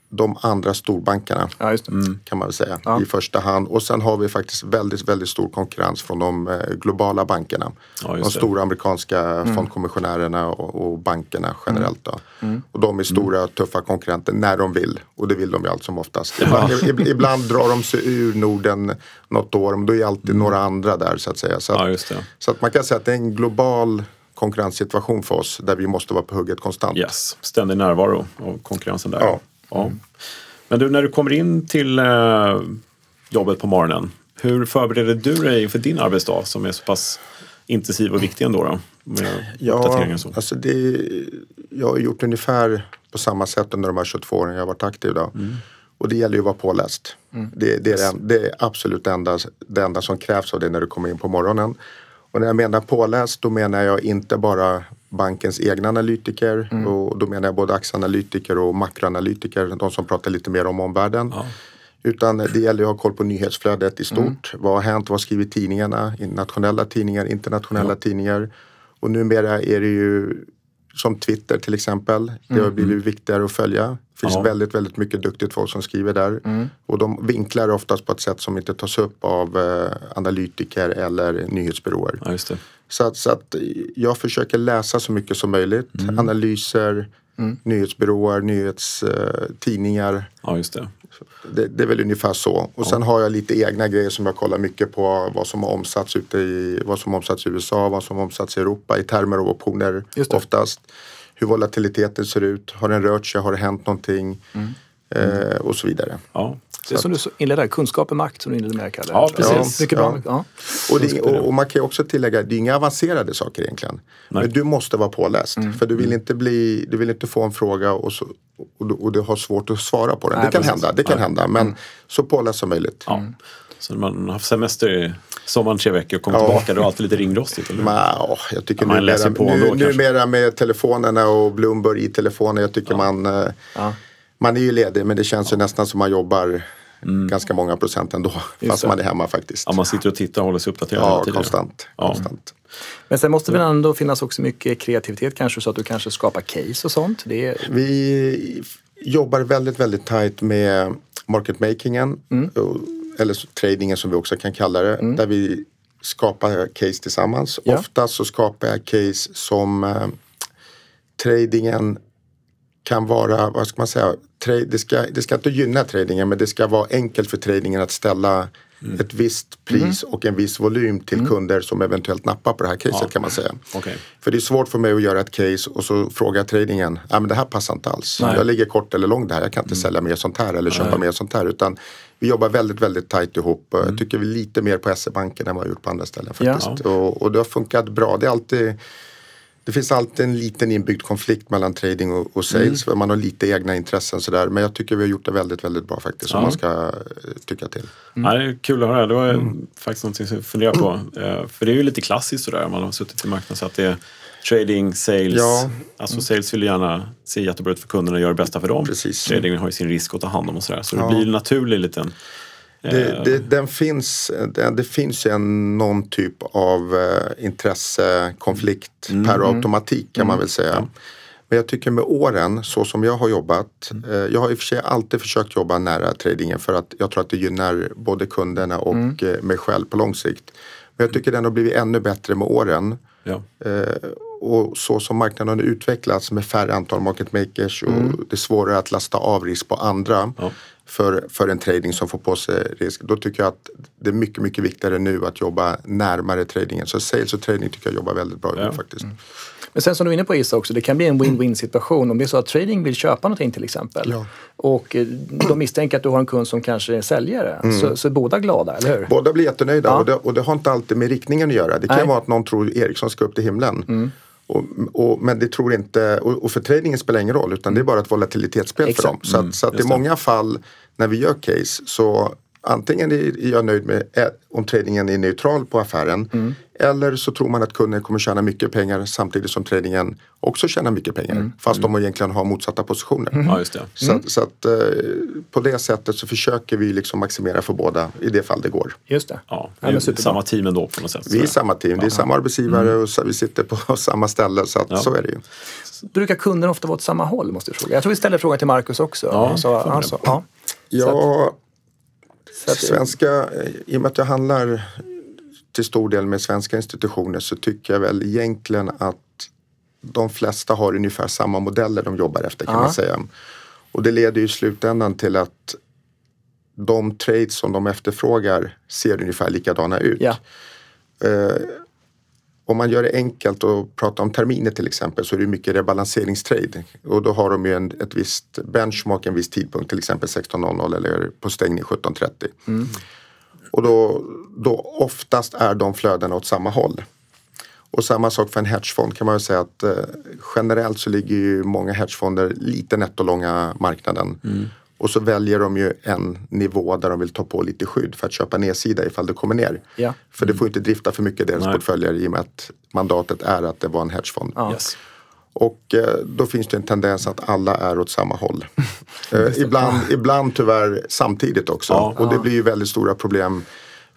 de andra storbankerna. Ja, mm. Kan man väl säga ja. i första hand. Och sen har vi faktiskt väldigt, väldigt stor konkurrens från de eh, globala bankerna. Ja, de stora amerikanska mm. fondkommissionärerna och, och, bankerna generellt. Då. Mm. mm. Och de är stora mm. tuffa konkurrenter när de vill. Och det vill de ju allt som oftast. Ibland, ibland drar de sig ur Norden något år men då är alltid mm. några andra där så att säga. Så att, så att man kan säga att det är en global konkurrenssituation för oss där vi måste vara på hugget konstant. Yes, ständig närvaro av konkurrensen där. Ja. Ja. Men du, när du kommer in till eh, jobbet på morgonen, hur förbereder du dig inför din arbetsdag som är så pass intensiv och viktig ändå? Då, med ja, så? Alltså det, jag har gjort ungefär på samma sätt under de här 22 åren jag har varit aktiv. Då. Mm. Och det gäller ju att vara påläst. Mm. Det, det, är det, det, är absolut det enda, det enda som krävs av dig när du kommer in på morgonen. Och när jag menar påläst då menar jag inte bara bankens egna analytiker mm. och då menar jag både aktieanalytiker och makroanalytiker, de som pratar lite mer om omvärlden. Ja. Utan det gäller att ha koll på nyhetsflödet i stort. Mm. Vad har hänt? Vad skriver tidningarna? Nationella tidningar, internationella ja. tidningar. Och numera är det ju som Twitter till exempel. Det har mm. blivit viktigare att följa. Det finns ja. väldigt, väldigt mycket duktigt folk som skriver där. Mm. Och de vinklar oftast på ett sätt som inte tas upp av eh, analytiker eller nyhetsbyråer. Ja, så, att, så att jag försöker läsa så mycket som möjligt. Mm. Analyser, mm. nyhetsbyråer, nyhetstidningar. Eh, ja, just det. Det, det, är väl ungefär så. Och ja. sen har jag lite egna grejer som jag kollar mycket på. Vad som har omsatts ute i, vad som omsatts i USA, vad som omsatts i Europa i termer av optioner oftast. hur volatiliteten ser ut. Har den rört sig? Har det hänt någonting? Mm. Eh, och så vidare. Ja. Det är som du inledde, kunskap är makt som du inledde med Kalle. Ja, precis. Mycket bra. Ja. Och, det, och, och, man kan ju också tillägga, det är inga avancerade saker egentligen. Nej. Men du måste vara påläst. Mm. För du vill, inte bli, du vill inte få en fråga och, så, och, du, och du har svårt att svara på den. Nej, det kan precis. hända, det kan Nej. hända. Men mm. så påläst som möjligt. Ja. Så när man har haft semester i sommaren tre veckor och kommer ja. tillbaka det alltid lite ringrostigt? Eller? Men, åh, jag tycker ja, numera, på nu, numera med telefonerna och Bloomberg i telefonen, jag tycker man eh, man är ju ledig men det känns ju nästan som man jobbar mm. ganska många procent ändå. Just fast det. man är hemma faktiskt. Ja, man sitter och tittar och håller sig uppdaterad Ja, konstant. Ja. konstant. Men sen måste det väl ändå finnas också mycket kreativitet kanske så att du kanske skapar case och sånt? Det är... Vi jobbar väldigt, väldigt tajt med market makingen. Mm. Eller tradingen som vi också kan kalla det. Mm. Där vi skapar case tillsammans. Ja. Ofta så skapar jag case som eh, tradingen kan vara, vad ska man säga, det ska, det ska inte gynna tradingen men det ska vara enkelt för tradingen att ställa mm. ett visst pris mm. och en viss volym till mm. kunder som eventuellt nappar på det här caset ja. kan man säga. Okay. För det är svårt för mig att göra ett case och så frågar tradingen, ja men det här passar inte alls. Nej. Jag ligger kort eller långt här, jag kan inte mm. sälja mer sånt här eller köpa Nej. mer sånt här. Utan vi jobbar väldigt, väldigt tajt ihop. Jag mm. tycker vi lite mer på SE-banken än vad vi gjort på andra ställen faktiskt. Ja. Och, och det har funkat bra. Det är alltid det finns alltid en liten inbyggd konflikt mellan trading och, och sales. Mm. Man har lite egna intressen sådär. Men jag tycker vi har gjort det väldigt, väldigt bra faktiskt. Ja. Man ska eh, tycka till. Mm. Ja, det är kul att höra. Det var mm. faktiskt någonting som jag funderar på. Uh, (clears throat) för det är ju lite klassiskt sådär. Man har suttit i marknaden så att det är trading, sales. Ja. Alltså sales vill gärna se jättebra ut för kunderna och göra det bästa för dem. Precis. Trading har ju sin risk att ta hand om och sådär. Så ja. det blir en naturlig liten det, eh. det, den finns, det, det finns en, någon typ av uh, intressekonflikt mm. per automatik kan mm. man väl säga. Ja. Men jag tycker med åren, så som jag har jobbat. Mm. Uh, jag har i och för sig alltid försökt jobba nära tradingen för att jag tror att det gynnar både kunderna och mm. uh, mig själv på lång sikt. Men jag tycker den har blivit ännu bättre med åren. Ja. Och så som marknaden har utvecklats med färre antal market makers och mm. det är svårare att lasta av risk på andra. Ja för, för en trading som får på sig risk. Då tycker jag att det är mycket, mycket viktigare nu att jobba närmare tradingen. Så sales och trading tycker jag jobbar väldigt bra ja. faktiskt. Mm. Men sen som du är inne på Issa också, det kan bli en win-win situation. Om det är så att trading vill köpa någonting till exempel ja. och eh, de misstänker att du har en kund som kanske är säljare. Mm. Så, så är båda glada, eller hur? Båda blir jättenöjda ja. och, det, och det har inte alltid med riktningen att göra. Det kan Nej. vara att någon tror Ericsson ska upp till himlen. Mm. Och, och, men det tror inte, och, och för tradingen spelar ingen roll utan det är bara ett volatilitetsspel Exakt. för dem. Så, att, så att mm, i många fall när vi gör case så antingen är jag nöjd med eh, om tradingen är neutral på affären mm. eller så tror man att kunden kommer tjäna mycket pengar samtidigt som tradingen också tjänar mycket pengar mm. fast mm. de egentligen har motsatta positioner. Mm. Ja, just det. Så, att, så att, eh, på det sättet så försöker vi liksom maximera för båda i det fall det går. Just det. Ja, vi är samma team ändå på något sätt. Vi är samma team, det är samma arbetsgivare mm. och så, vi sitter på (laughs) samma ställe så att, ja. så är det ju. Brukar kunden ofta vara åt samma håll måste jag fråga? Jag tror vi ställer frågan till Marcus också. Ja, så, alltså, ja. Ja, att, svenska, i och med att jag handlar till stor del med svenska institutioner så tycker jag väl egentligen att de flesta har ungefär samma modeller de jobbar efter kan ja. man säga. Och det leder ju i slutändan till att de trades som de efterfrågar ser ungefär likadana ut. Ja. Uh, om man gör det enkelt och pratar om terminer till exempel så är det mycket rebalanseringstrade. Och då har de ju en, ett visst benchmark en viss tidpunkt, till exempel 16.00 eller på stängning 17.30. Mm. Och då, då oftast är de flödena åt samma håll. Och samma sak för en hedgefond kan man väl säga att eh, generellt så ligger ju många hedgefonder lite nettolånga marknaden. Mm. Och så väljer de ju en nivå där de vill ta på lite skydd för att köpa nedsida ifall det kommer ner. Ja. För det får inte drifta för mycket deras Nej. portföljer i och med att mandatet är att det var en hedgefond. Ja. Yes. Och eh, då finns det en tendens att alla är åt samma håll. (laughs) eh, ibland, ibland tyvärr samtidigt också. Ja. Och det blir ju väldigt stora problem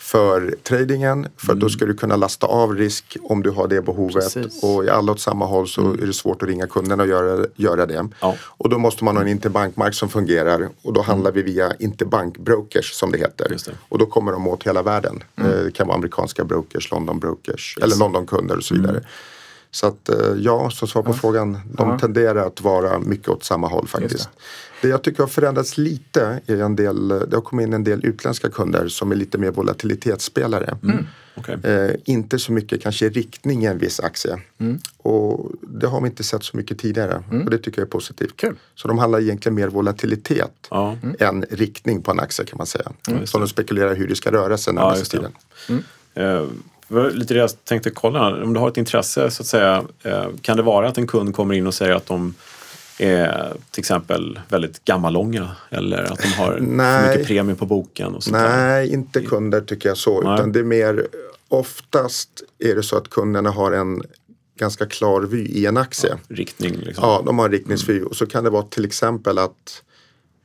för tradingen. För mm. då ska du kunna lasta av risk om du har det behovet. Precis. Och i alla åt samma håll så mm. är det svårt att ringa kunderna och göra, göra det. Ja. Och då måste man ha en interbankmark som fungerar. Och då mm. handlar vi via interbankbrokers som det heter. Det. Och då kommer de åt hela världen. Mm. Eh, det kan vara amerikanska brokers, London brokers yes. eller Londonkunder och så vidare. Mm. Så att eh, ja, som svar på ja. frågan, de ja. tenderar att vara mycket åt samma håll faktiskt. Det. jag tycker har förändrats lite är en del, det har kommit in en del utländska kunder som är lite mer volatilitetsspelare. Mm. Okay. Eh, inte så mycket kanske riktning i en viss aktie. Mm. Och det har vi inte sett så mycket tidigare mm. och det tycker jag är positivt. Cool. Så de handlar egentligen mer volatilitet ja. mm. än riktning på en aktie kan man säga. Mm. Så de spekulerar hur det ska röra sig närmaste ja, tiden. Uh, var lite det jag tänkte kolla. Om du har ett intresse så att säga, uh, kan det vara att en kund kommer in och säger att de är till exempel väldigt gammallånga eller att de har Nej. för mycket premie på boken? Och sånt Nej, där. inte kunder tycker jag så. Nej. Utan det är mer oftast är det så att kunderna har en ganska klar vy i en aktie. Ja, riktning. Liksom. Ja, de har en riktningsvy. Mm. Och så kan det vara till exempel att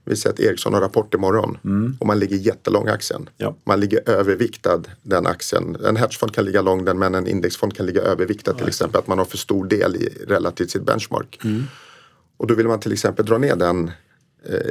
vi säger att Ericsson har rapport imorgon mm. och man ligger jättelång aktien. Ja. Man ligger överviktad den aktien. En hedgefond kan ligga lång den men en indexfond kan ligga överviktad ja, till exempel. Att man har för stor del i relativt sitt benchmark. Mm. Och då vill man till exempel dra ner den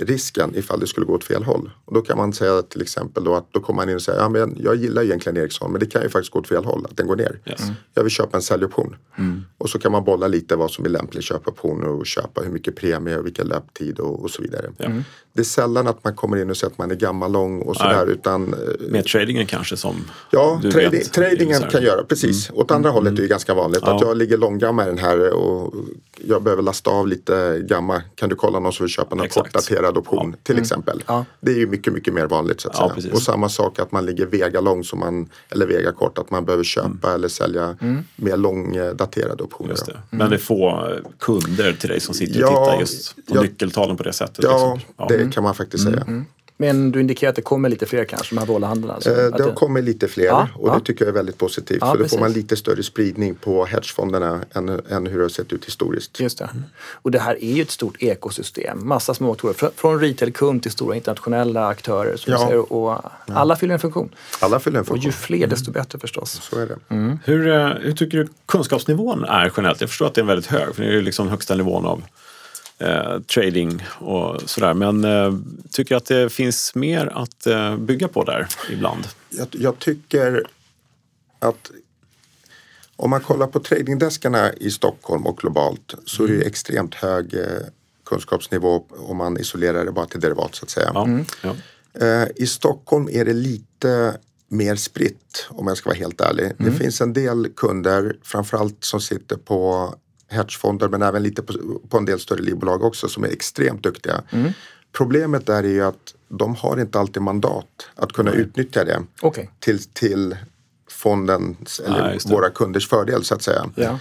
risken ifall det skulle gå åt fel håll. Och då kan man säga till exempel då att då kommer man in och säger ja, men jag gillar egentligen Ericsson men det kan ju faktiskt gå åt fel håll, att den går ner. Yes. Mm. Jag vill köpa en säljoption. Mm. Och så kan man bolla lite vad som är lämplig köpoption och köpa hur mycket premie och vilken löptid och, och så vidare. Mm. Det är sällan att man kommer in och säger att man är gammal lång och sådär. Utan, eh, Med tradingen kanske som Ja, du trading, vet, tradingen kan göra, precis. Mm. Åt andra hållet är det ganska vanligt ja. att jag ligger långgamma i den här och jag behöver lasta av lite gamma. Kan du kolla någon som vill köpa en kortdaterad option ja. till mm. exempel. Ja. Det är ju mycket, mycket mer vanligt så att ja, säga. Och samma sak att man ligger vega lång som man, eller vega kort, att man behöver köpa mm. eller sälja mm. mer långdaterade optioner. Just det. Mm. Men det är få kunder till dig som sitter och tittar just på nyckeltalen på det sättet? Ja, liksom. det kan man faktiskt säga. Mm. Men du indikerar att det kommer lite fler kanske, de här vålahandlarna? Alltså, eh, det har kommit lite fler ja, och ja. det tycker jag är väldigt positivt. Ja, för då får man lite större spridning på hedgefonderna än, än hur det har sett ut historiskt. Just det. Och det här är ju ett stort ekosystem. Massa små aktörer. Från retailkund till stora internationella aktörer. Som ja. Säger, och alla fyller en funktion. Alla fyller en funktion. Och ju fler desto bättre förstås. Så är det. Mm. Hur, eh, hur tycker du kunskapsnivån är generellt? Jag förstår att det är väldigt hög, för det är ju liksom högsta nivån av eh, trading och sådär. Men eh, tycker att det finns mer att eh, bygga på där ibland? Jag, jag, tycker att om man kollar på tradingdeskarna i Stockholm och globalt så är det mm. extremt hög eh, kunskapsnivå om man isolerar det bara till derivat så att säga. Ja. Mm. Ja. Eh, I Stockholm är det lite mer spritt om jag ska vara helt ärlig. Mm. Det finns en del kunder, framförallt som sitter på hedgefonder men även lite på, på en del större livbolag också som är extremt duktiga. Mm. Problemet där är ju att de har inte alltid mandat att kunna Nej. utnyttja det okay. till, till fondens eller Nej, våra kunders fördel så att säga. Ja.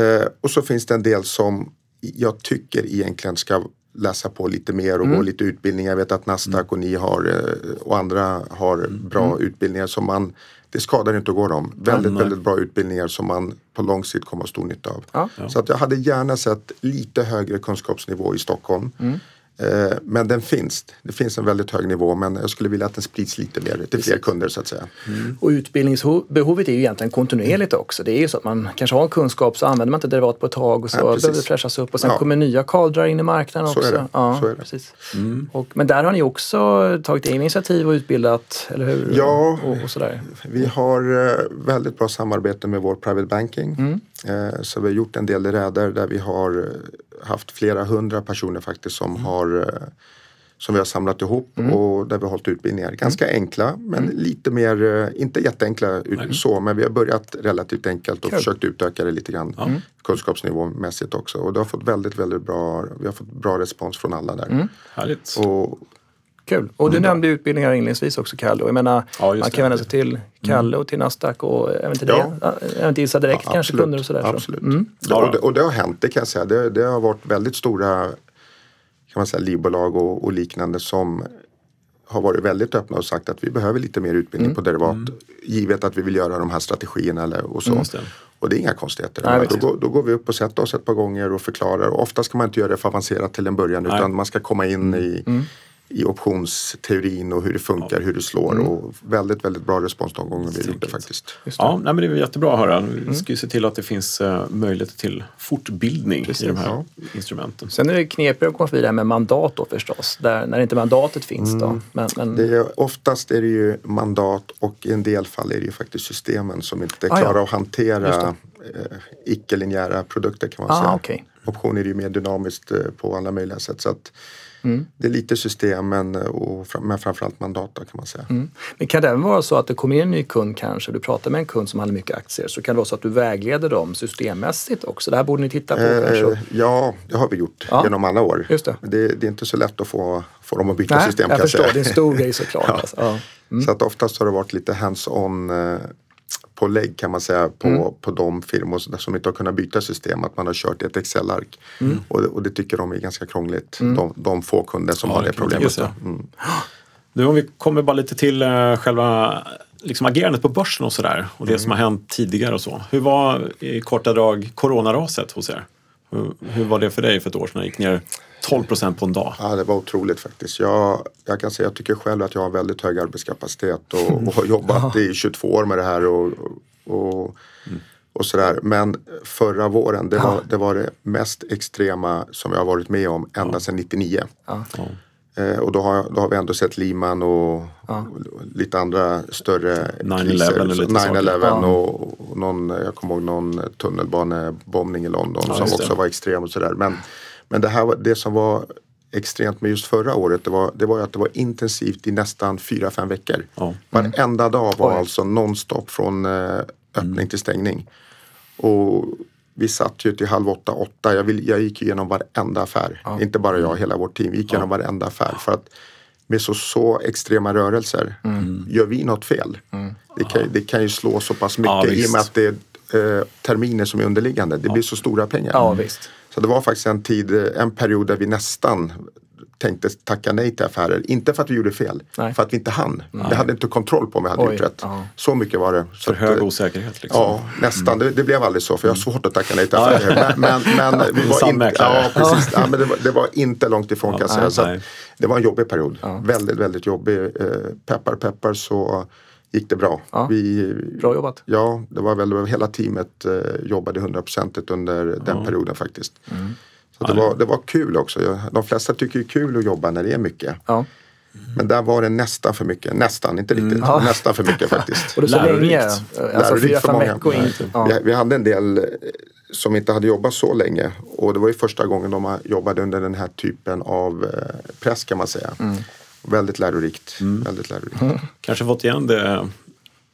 Eh, och så finns det en del som jag tycker egentligen ska läsa på lite mer och mm. gå lite utbildningar. Jag vet att Nasdaq mm. och ni har eh, och andra har bra mm. utbildningar som man det skadar inte att gå dem. Väldigt, väldigt bra utbildningar som man på lång sikt kommer att ha stor nytta av. Ja. Så att jag hade gärna sett lite högre kunskapsnivå i Stockholm. Mm. Eh, men den finns. Det finns en väldigt hög nivå men jag skulle vilja att den sprids lite mer till fler kunder så att säga. Mm. Och utbildningsbehovet är ju egentligen kontinuerligt också. Det är ju så att man kanske har en kunskap så använder man inte derivat på ett tag och så ja, behöver det fräschas upp och sen ja. kommer nya kaldrar in i marknaden också. Så är det. Ja, så är det. Precis. Mm. Och, men där har ni också tagit egna initiativ och utbildat, eller hur? Ja, och, och sådär. vi har eh, väldigt bra samarbete med vår private banking. Mm. Eh, så vi har gjort en del räder där vi har haft flera hundra personer faktiskt som mm. har eh, som vi har samlat ihop mm. och där vi har hållit utbildningar. Ganska mm. enkla men mm. lite mer, eh, inte jätteenkla så men vi har börjat relativt enkelt och cool. försökt utöka det lite grann mm. kunskapsnivåmässigt också. Och det har fått väldigt, väldigt bra, vi har fått bra respons från alla där. Mm. Härligt. Och, Kul. Och du nämnde utbildningar inledningsvis också Kalle. Jag menar, ja, man kan vända sig till Kalle och till Nasdaq och även till, ja. det, även till Direkt ja, kanske kunder och sådär. Absolut. Så. Mm. Ja, och, det, och, det, har hänt, det kan jag säga. Det, det har varit väldigt stora kan man säga, livbolag och, och, liknande som har varit väldigt öppna och sagt att vi behöver lite mer utbildning mm. på derivat mm. givet att vi vill göra de här strategierna eller, och så. Mm. Och det är inga konstigheter. Nej, då, går, då, går vi upp och sätter oss ett par gånger och förklarar. Och ofta ska man inte göra det för avancerat till en början Nej. utan man ska komma in mm. i, i optionsteorin och hur det funkar, ja. hur det slår. Mm. Och väldigt, väldigt bra respons de gånger vi gjort det faktiskt. Det. Ja, nej, men det är jättebra att höra. Vi mm. ska ju se till att det finns uh, möjlighet till fortbildning Precis. i de här ja. instrumenten. Sen är det knepigare att komma förbi med mandat då förstås, där, när inte mandatet finns. Då. Mm. Men, men... Det är, oftast är det ju mandat och i en del fall är det ju faktiskt systemen som inte ah, klarar ja. att hantera eh, icke-linjära produkter kan man ah, säga. Okay. Optioner är ju mer dynamiskt eh, på alla möjliga sätt. Så att, Mm. Det är lite system men, och, men framförallt mandata kan man säga. Mm. Men kan det även vara så att det kommer in en ny kund kanske, du pratar med en kund som hade mycket aktier, så kan det vara så att du vägleder dem systemmässigt också? Det här borde ni titta på eh, kanske? Ja, det har vi gjort ja. genom alla år. Just det. Det, det. är inte så lätt att få, få dem att byta Nej, system. Jag kan förstår, säga. det är en stor grej såklart. (laughs) ja. Alltså. Ja. Mm. Så att oftast har det varit lite hands-on eh, pålägg kan man säga på, mm. på de firmor som inte har kunnat byta system. Att man har kört ett Excel-ark. Mm. Och, och, det tycker de är ganska krångligt. Mm. De, de få kunder som ja, har det problemet. Det. Mm. (gasps) Nu om vi kommer bara lite till uh, själva liksom agerandet på börsen och sådär. Och det som har hänt tidigare och så. Hur var i korta drag coronaraset hos er? Hur, var det för dig för ett år sedan? Det gick ner 12 procent på en dag. Ja, det var otroligt faktiskt. Jag, jag kan säga, jag tycker själv att jag har väldigt hög arbetskapacitet och, och har jobbat i 22 år med det här och, och, mm. och sådär. Men förra våren, det var, det var det mest extrema som jag har varit med om ända sedan 99. Eh, och då har, då har vi ändå sett Liman och, ja. lite andra större 9-11 och, och någon, jag kommer ihåg någon tunnelbanebombning i London ja, som också var extrem och sådär. Men, men det, här, det som var extremt med just förra året det var, det var att det var intensivt i nästan 4-5 veckor. Ja. Mm. Varenda dag var Oj. alltså nonstop från eh, öppning mm. till stängning. Och vi satt ju till halv åtta, åtta. Jag, vill, jag gick igenom varenda affär. Ja. Inte bara jag, hela vårt team. Vi gick igenom ja. varenda affär. För att med så, så extrema rörelser, mm. gör vi något fel? Mm. Det, kan, det kan ju slå så pass mycket ja, i och med att det är eh, terminer som är underliggande. Det blir så stora pengar. Ja, visst. Så det var faktiskt en tid, en period där vi nästan tänkte tacka nej till affärer. Inte för att vi gjorde fel, nej. för att vi inte hann. Nej. Vi hade inte kontroll på om vi hade Oj, gjort rätt. Aha. Så mycket var det. Så för hög eh, osäkerhet? Liksom. Ja, nästan. Mm. Det, det, blev aldrig så för jag har svårt att tacka nej till affärer. men, men, (laughs) men vi var inte, ja, precis. Ja, men det, var, det var inte långt ifrån kan jag säga. Så det var en jobbig period. Väldigt, väldigt jobbig. Eh, peppar, peppar så gick det bra. Ja, vi, bra jobbat. Ja, det var väl hela teamet eh, jobbade hundraprocentigt under den ja. perioden faktiskt. Mm. Så det, var, det var kul också. De flesta tycker det är kul att jobba när det är mycket. Ja. Men där var det nästan för mycket. Nästan, inte riktigt. Mm. Ja. Nästan för mycket (laughs) faktiskt. Och det så länge? Alltså fyra, fem veckor. Ja. Vi, vi, hade en del eh, som inte hade jobbat så länge. Och det var ju första gången de jobbade under den här typen av eh, press kan man säga. Mm. Väldigt lärorikt. Mm. Väldigt lärorikt. Mm. (laughs) Kanske fått igen det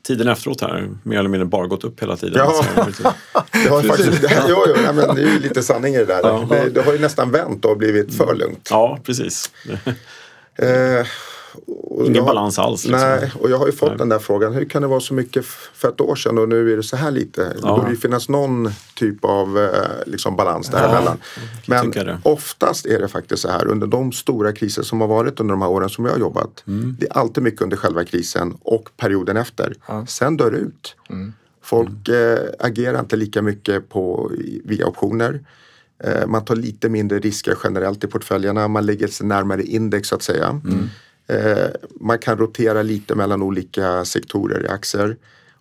tiden efteråt här mer eller mindre bara gått upp hela tiden. Ja, (laughs) det, har faktiskt, det, jo, jo, nej, men det är ju lite sanning i det där. Det, det, har ju nästan vänt och blivit för lugnt. Ja, precis. Eh, Ingen jag, balans alls. Liksom. Nej, och jag har ju fått nej. den där frågan. Hur kan det vara så mycket för ett år sedan och nu är det så här lite? Ja. Det borde ju finnas någon typ av eh, liksom, balans däremellan. Ja, Men oftast är det faktiskt så här under de stora kriser som har varit under de här åren som jag har jobbat. Mm. Det är alltid mycket under själva krisen och perioden efter. Ja. Sen dör det ut. Mm. Folk mm. eh, agerar inte lika mycket på, via optioner. Eh, man tar lite mindre risker generellt i portföljerna. Man lägger sig närmare index så att säga. Mm. Eh, man kan rotera lite mellan olika sektorer i aktier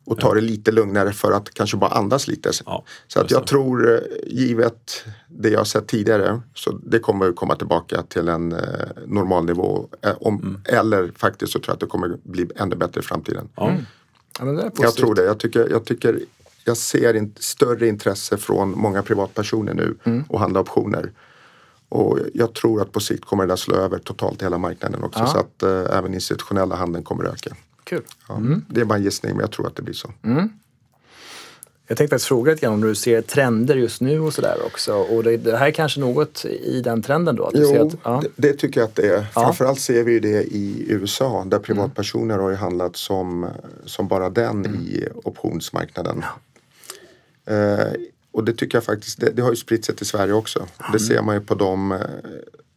och ta det lite lugnare för att kanske bara andas lite. Ja, så att jag tror, eh, givet det jag sett tidigare, så det kommer komma tillbaka till en eh, normal nivå. Eh, om, mm. Eller faktiskt så tror jag att det kommer bli ännu bättre i framtiden. Mm. Ja, jag tror det. Jag tycker, jag tycker jag ser in, större intresse från många privatpersoner nu mm. att handla optioner. Och jag tror att på sikt kommer det där slå över totalt hela marknaden också ja. så att eh, även institutionella handeln kommer öka. Kul. Ja, mm. Det är bara en gissning men jag tror att det blir så. Mm. Jag tänkte faktiskt fråga lite grann om du ser trender just nu och sådär också. Och det, det, här är kanske något i den trenden då? Att jo, ser att, ja. det, det, tycker jag att det är. Ja. Framförallt ser vi det i USA där privatpersoner mm. har ju handlat som, som bara den mm. i optionsmarknaden. Ja. Eh, och det tycker jag faktiskt, det, det, har ju spritt sig till Sverige också. Mm. Det ser man ju på de, eh,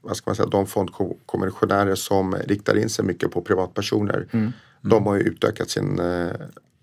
vad ska man säga, de fondkommissionärer som riktar in sig mycket på privatpersoner. Mm. De har ju utökat sin, eh,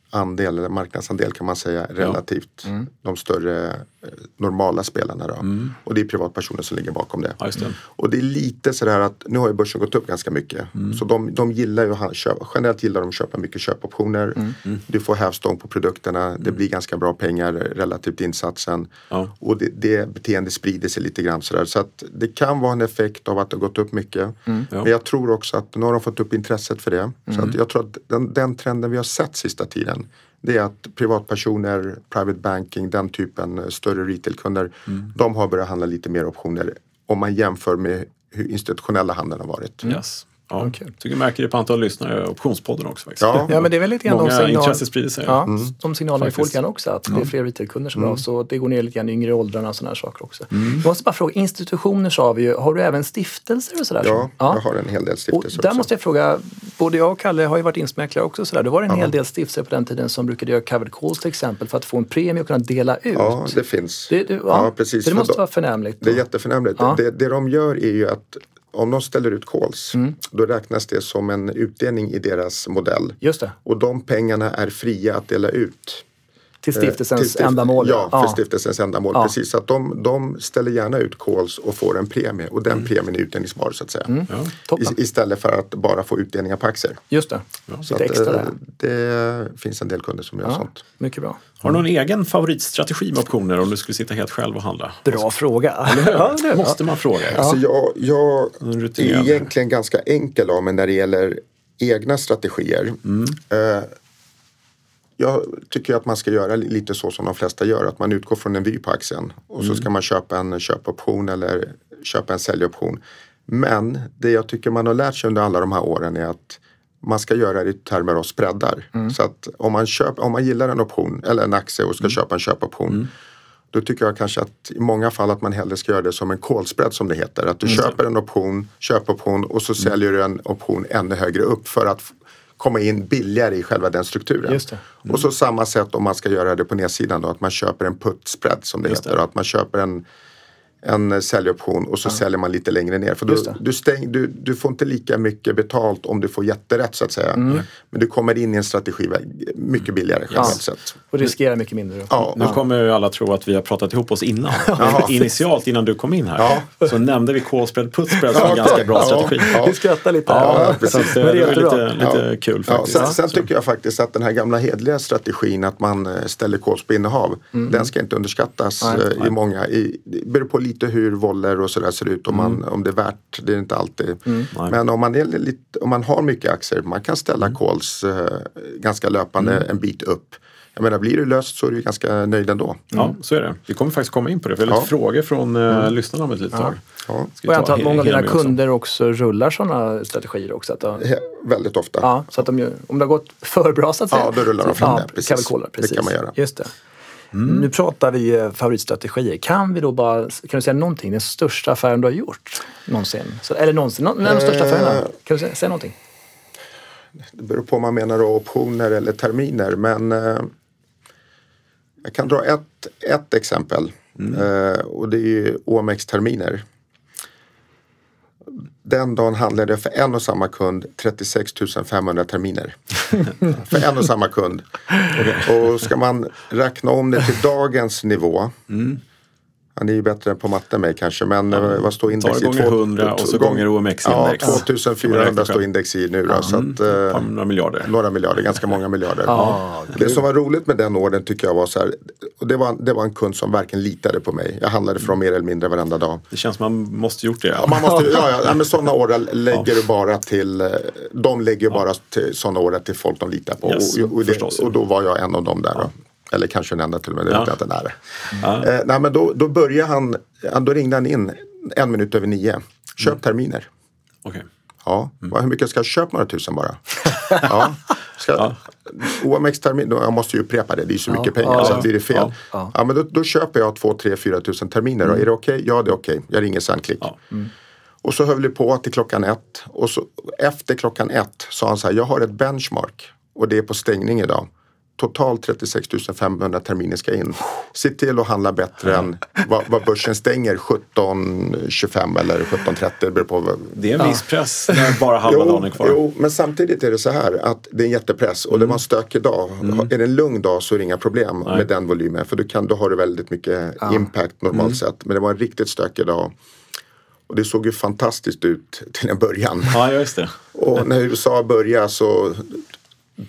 andel, eller marknadsandel kan man säga, relativt ja. mm. de större eh, normala spelarna. Då. Mm. Och det är privatpersoner som ligger bakom det. Ja, det. Och det är lite sådär att nu har ju börsen gått upp ganska mycket. Mm. Så de, de gillar ju att köpa, generellt gillar de att köpa mycket köpoptioner. Mm. Mm. Du får hävstång på produkterna, det blir ganska bra pengar relativt insatsen. Ja. Och det, det beteendet sprider sig lite grann sådär. Så att det kan vara en effekt av att det har gått upp mycket. Men jag tror också att nu har de fått upp intresset för det. Så att jag tror att den, den trenden vi har sett sista tiden det är att privatpersoner, private banking, den typen större retailkunder, mm. de har börjat handla lite mer optioner om man jämför med hur institutionella handeln har varit. Yes. Ja, okay. tycker jag märker det på antal lyssnare i Optionspodden också. Faktiskt. Ja. ja, men det är väl lite grann Många de signal... intresse sprider sig. Ja, mm. De signalerna vi får lite grann också, att det är fler retailkunder som mm. bra. Så det går ner lite grann i yngre åldrarna och sådana här saker också. Mm. Jag måste bara fråga, institutioner sa vi ju, har du även stiftelser och sådär? Ja, ja, jag har en hel del stiftelser och Där också. måste jag fråga, både jag och Kalle har ju varit instmäklare också. Sådär. Det var en ja. hel del stiftelser på den tiden som brukade göra covered calls till exempel för att få en premie och kunna dela ut. Ja, det finns. Det, det ja. ja. precis. Så det måste vara förnämligt. Det är jätteförnämligt. Det, det de gör är ju att om de ställer ut calls, mm. då räknas det som en utdelning i deras modell. Just det. Och de pengarna är fria att dela ut. Till stiftelsens till stift ändamål? Ja, för ja. stiftelsens ändamål. Ja. Precis, så att de, de ställer gärna ut calls och får en premie och den mm. premien är utdelningsbar så att säga. Mm. Ja. I, istället för att bara få utdelningar på aktier. Just det, ja. så att, extra där. Det finns en del kunder som gör sånt. Mycket bra. Har du någon egen favoritstrategi med optioner om du skulle sitta helt själv och handla? Bra fråga. (laughs) ja, Måste man fråga? Ja. Alltså jag, jag är egentligen ganska enkel av mig när det gäller egna strategier. Mm. Uh, jag tycker att man ska göra lite så som de flesta gör, att man utgår från en vy på aktien och mm. så ska man köpa en köpoption eller köpa en säljoption. Men det jag tycker man har lärt sig under alla de här åren är att man ska göra det i termer av spreadar. Mm. Så att om man, köp, om man gillar en option eller en aktie och ska mm. köpa en köpoption mm. Då tycker jag kanske att i många fall att man hellre ska göra det som en call som det heter. Att du mm. köper en option, köpoption och så mm. säljer du en option ännu högre upp för att komma in billigare i själva den strukturen. Mm. Och så samma sätt om man ska göra det på nedsidan då, att man köper en put spread som det Just heter. Det. Att man köper en en säljoption och så ja. säljer man lite längre ner. För då, du, stäng, du, du får inte lika mycket betalt om du får jätterätt så att säga. Mm. Men du kommer in i en strategi mycket billigare generellt ja. sett. Och riskerar mycket mindre. Ja. Nu kommer ju alla tro att vi har pratat ihop oss innan. (laughs) Initialt innan du kom in här så nämnde vi call-spread, put-spread som en ganska bra strategi. Vi skrattar lite. Ja, precis. Så det, det är lite, lite kul faktiskt. Sen, sen tycker jag faktiskt att den här gamla hedliga strategin att man eh, ställer calls på innehav. Mm. Den ska inte underskattas Nej. Eh, i många. I, det beror på lite hur voller och sådär ser ut. Om, man, mm. om det är värt, det är inte alltid. Mm. Men om man, är lite, om man har mycket aktier, man kan ställa mm. calls eh, ganska löpande mm. en bit upp. Jag menar, blir du löst så är du ganska nöjd ändå. Ja, så är det. Vi kommer faktiskt komma in på det. Vi har lite ja. frågor från uh, mm. lyssnarna om ett litet tag. Ja. Och jag antar att många av dina kunder också rullar sådana strategier också? Att de... ja, väldigt ofta. Ja, så att de, om det har gått för bra så att säga. Ja, då rullar de fram det. Precis. precis. Det kan man göra. Just det. Mm. Nu pratar vi eh, favoritstrategier. Kan vi då bara, kan du säga någonting, den största affären du har gjort någonsin? Så, eller någonsin, någon, de största affärerna? Kan du säga, någonting? Det beror på om man menar optioner eller terminer men eh, jag kan dra ett, ett exempel mm. eh, och det är ju OMX-terminer. Den dagen handlade jag för en och samma kund 36 500 terminer. (laughs) för en och samma kund. (laughs) Och ska man räkna om det till dagens nivå mm. Han är ju bättre på matte än mig kanske men ja, vad står index i? gånger 100 och så gånger OMX-index. Ja, 2400 står index i nu då. Ja, så att, eh, några miljarder. Några miljarder, ganska (laughs) många miljarder. Ja, det som var roligt med den orden tycker jag var så här. Det, var, det var en kund som verkligen litade på mig. Jag handlade från mer eller mindre varenda dag. Det känns som man måste gjort det. Ja, man måste, ja, ja, men sådana order (laughs) lägger du bara till. Eh, de lägger bara till sådana order till folk de litar på. Yes, och, och, det, och, då var jag en av dem där. Eller kanske den enda till och med, det ja. vet jag inte när. Ja. Eh, nej, men då, då började han, då ringde han in en minut över nio. Köp mm. terminer. Okay. Ja, mm. hur mycket ska jag köpa? Några tusen bara. (laughs) ja. Ska, ja. OMX-termin, jag måste ju upprepa det, det är så mycket pengar ja, så att blir det fel. Ja, ja. men då, då, köper jag två, tre, fyra tusen terminer. Mm. Är det okej? Okay? Ja, det är okej. Okay. Jag ringer sen, klick. Mm. Och så höll vi på till klockan ett. Och så, efter klockan ett sa han så här, jag har ett benchmark och det är på stängning idag. Totalt 36 500 terminer ska in. Se till att handla bättre än vad, vad börsen stänger 17.25 eller 17.30. Det beror på. Det är en viss press när bara halva dagen är kvar. Jo, men samtidigt är det så här att det är en jättepress och mm. det var en stökig dag. Mm. Är det en lugn dag så är det inga problem Nej. med den volymen för du kan, då har du väldigt mycket ja. impact normalt mm. sett. Men det var en riktigt stökig dag. Och det såg ju fantastiskt ut till en början. Ja, just det. Och när USA började så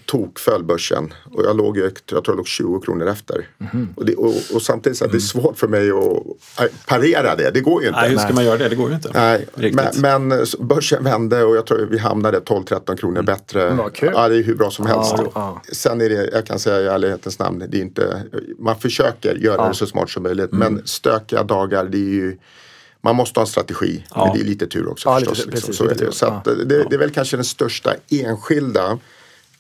tokföll börsen och jag låg, jag tror jag låg 20 kronor efter. Mm. Och, det, och, och, samtidigt så att det är mm. svårt för mig att parera det, det går ju inte. Nej, hur ska man göra det? Det går ju inte. Nej, men, men, börsen vände och jag tror vi hamnade 12-13 kronor mm. bättre. Mm, ja, det är hur bra som helst. Ah, ah. Sen är det, jag kan säga i ärlighetens namn, det är inte, man försöker göra ah. det så smart som möjligt. Mm. Men stökiga dagar, det är ju man måste ha en strategi, men det är lite tur också ja, förstås. Lite, liksom. precis, så är det. Så det, det, är väl kanske den största enskilda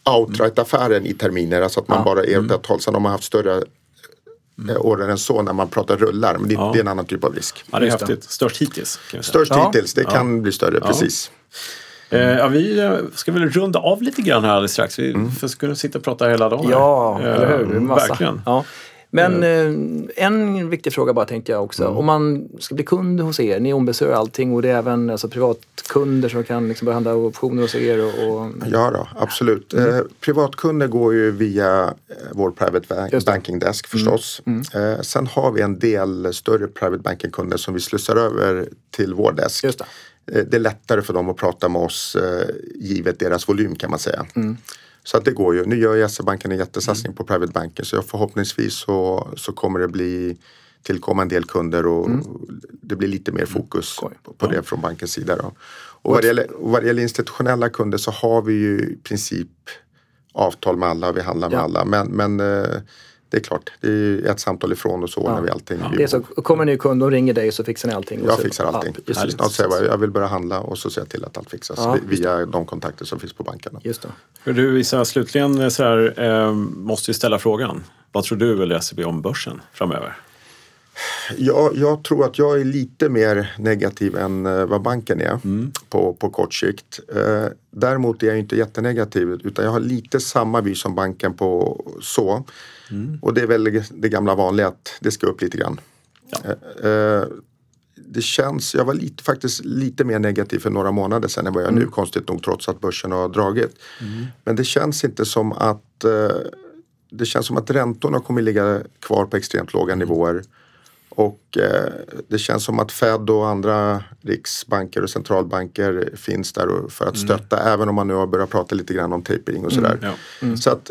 outright-affären i terminer. Alltså att man bara är åt ett håll. Sen har man haft större mm. order än så när man pratar rullar. Men det, det, är en annan typ av risk. Ja, det är häftigt. Störst hittills. Störst hittills, det kan bli större, precis. Mm. ja, vi eh, ska väl runda av lite grann här alldeles strax. Vi mm. ska sitta och prata hela dagen. Ja, eller hur. Massa. Verkligen. Men mm. eh, en viktig fråga bara tänkte jag också. Mm. Om man ska bli kund hos er, ni ombesörjer allting och det är även alltså, privatkunder som kan liksom börja handla optioner hos er? Och, och... Ja då, absolut. Mm. Eh, privatkunder går ju via eh, vår private banking desk förstås. Mm. Mm. Eh, sen har vi en del större private banking-kunder som vi slussar över till vår desk. Just det. Det är lättare för dem att prata med oss givet deras volym kan man säga. Mm. Så att det går ju. Nu gör SE-banken en jättesatsning mm. på private banking så förhoppningsvis så, så kommer det bli tillkomma en del kunder och mm. det blir lite mer fokus mm. på, på det från bankens sida. Då. Och vad det, gäller, vad det gäller institutionella kunder så har vi ju i princip avtal med alla, vi handlar med ja. alla. Men, men eh, det är klart, det är ett samtal ifrån och så ordnar ja. vi allting. Ja. Det är så, kommer en ny kund och ringer dig så fixar ni allting? Jag fixar allting. Ja, precis. Jag, säger, jag vill börja handla och så ser jag till att allt fixas ja, via de kontakter som finns på banken. Just det. Du Isa, slutligen eh, så här, eh, måste vi ställa frågan. Vad tror du eller SEB om börsen framöver? Jag, jag, tror att jag är lite mer negativ än eh, vad banken är mm. på, på kort sikt. Eh, däremot är jag inte jättenegativ utan jag har lite samma vy som banken på så. Mm. Och det är väl det gamla vanliga att det ska upp lite grann. Ja. Eh, eh, det känns, jag var lite, faktiskt lite mer negativ för några månader sedan än vad jag är mm. nu konstigt nog trots att börsen har dragit. Mm. Men det känns inte som att eh, det känns som att räntorna kommer ligga kvar på extremt låga mm. nivåer. Och eh, det känns som att Fed och andra riksbanker och centralbanker finns där för att mm. stötta mm. även om man nu har börjat prata lite grann om tapering och sådär. Mm, ja. mm. Så att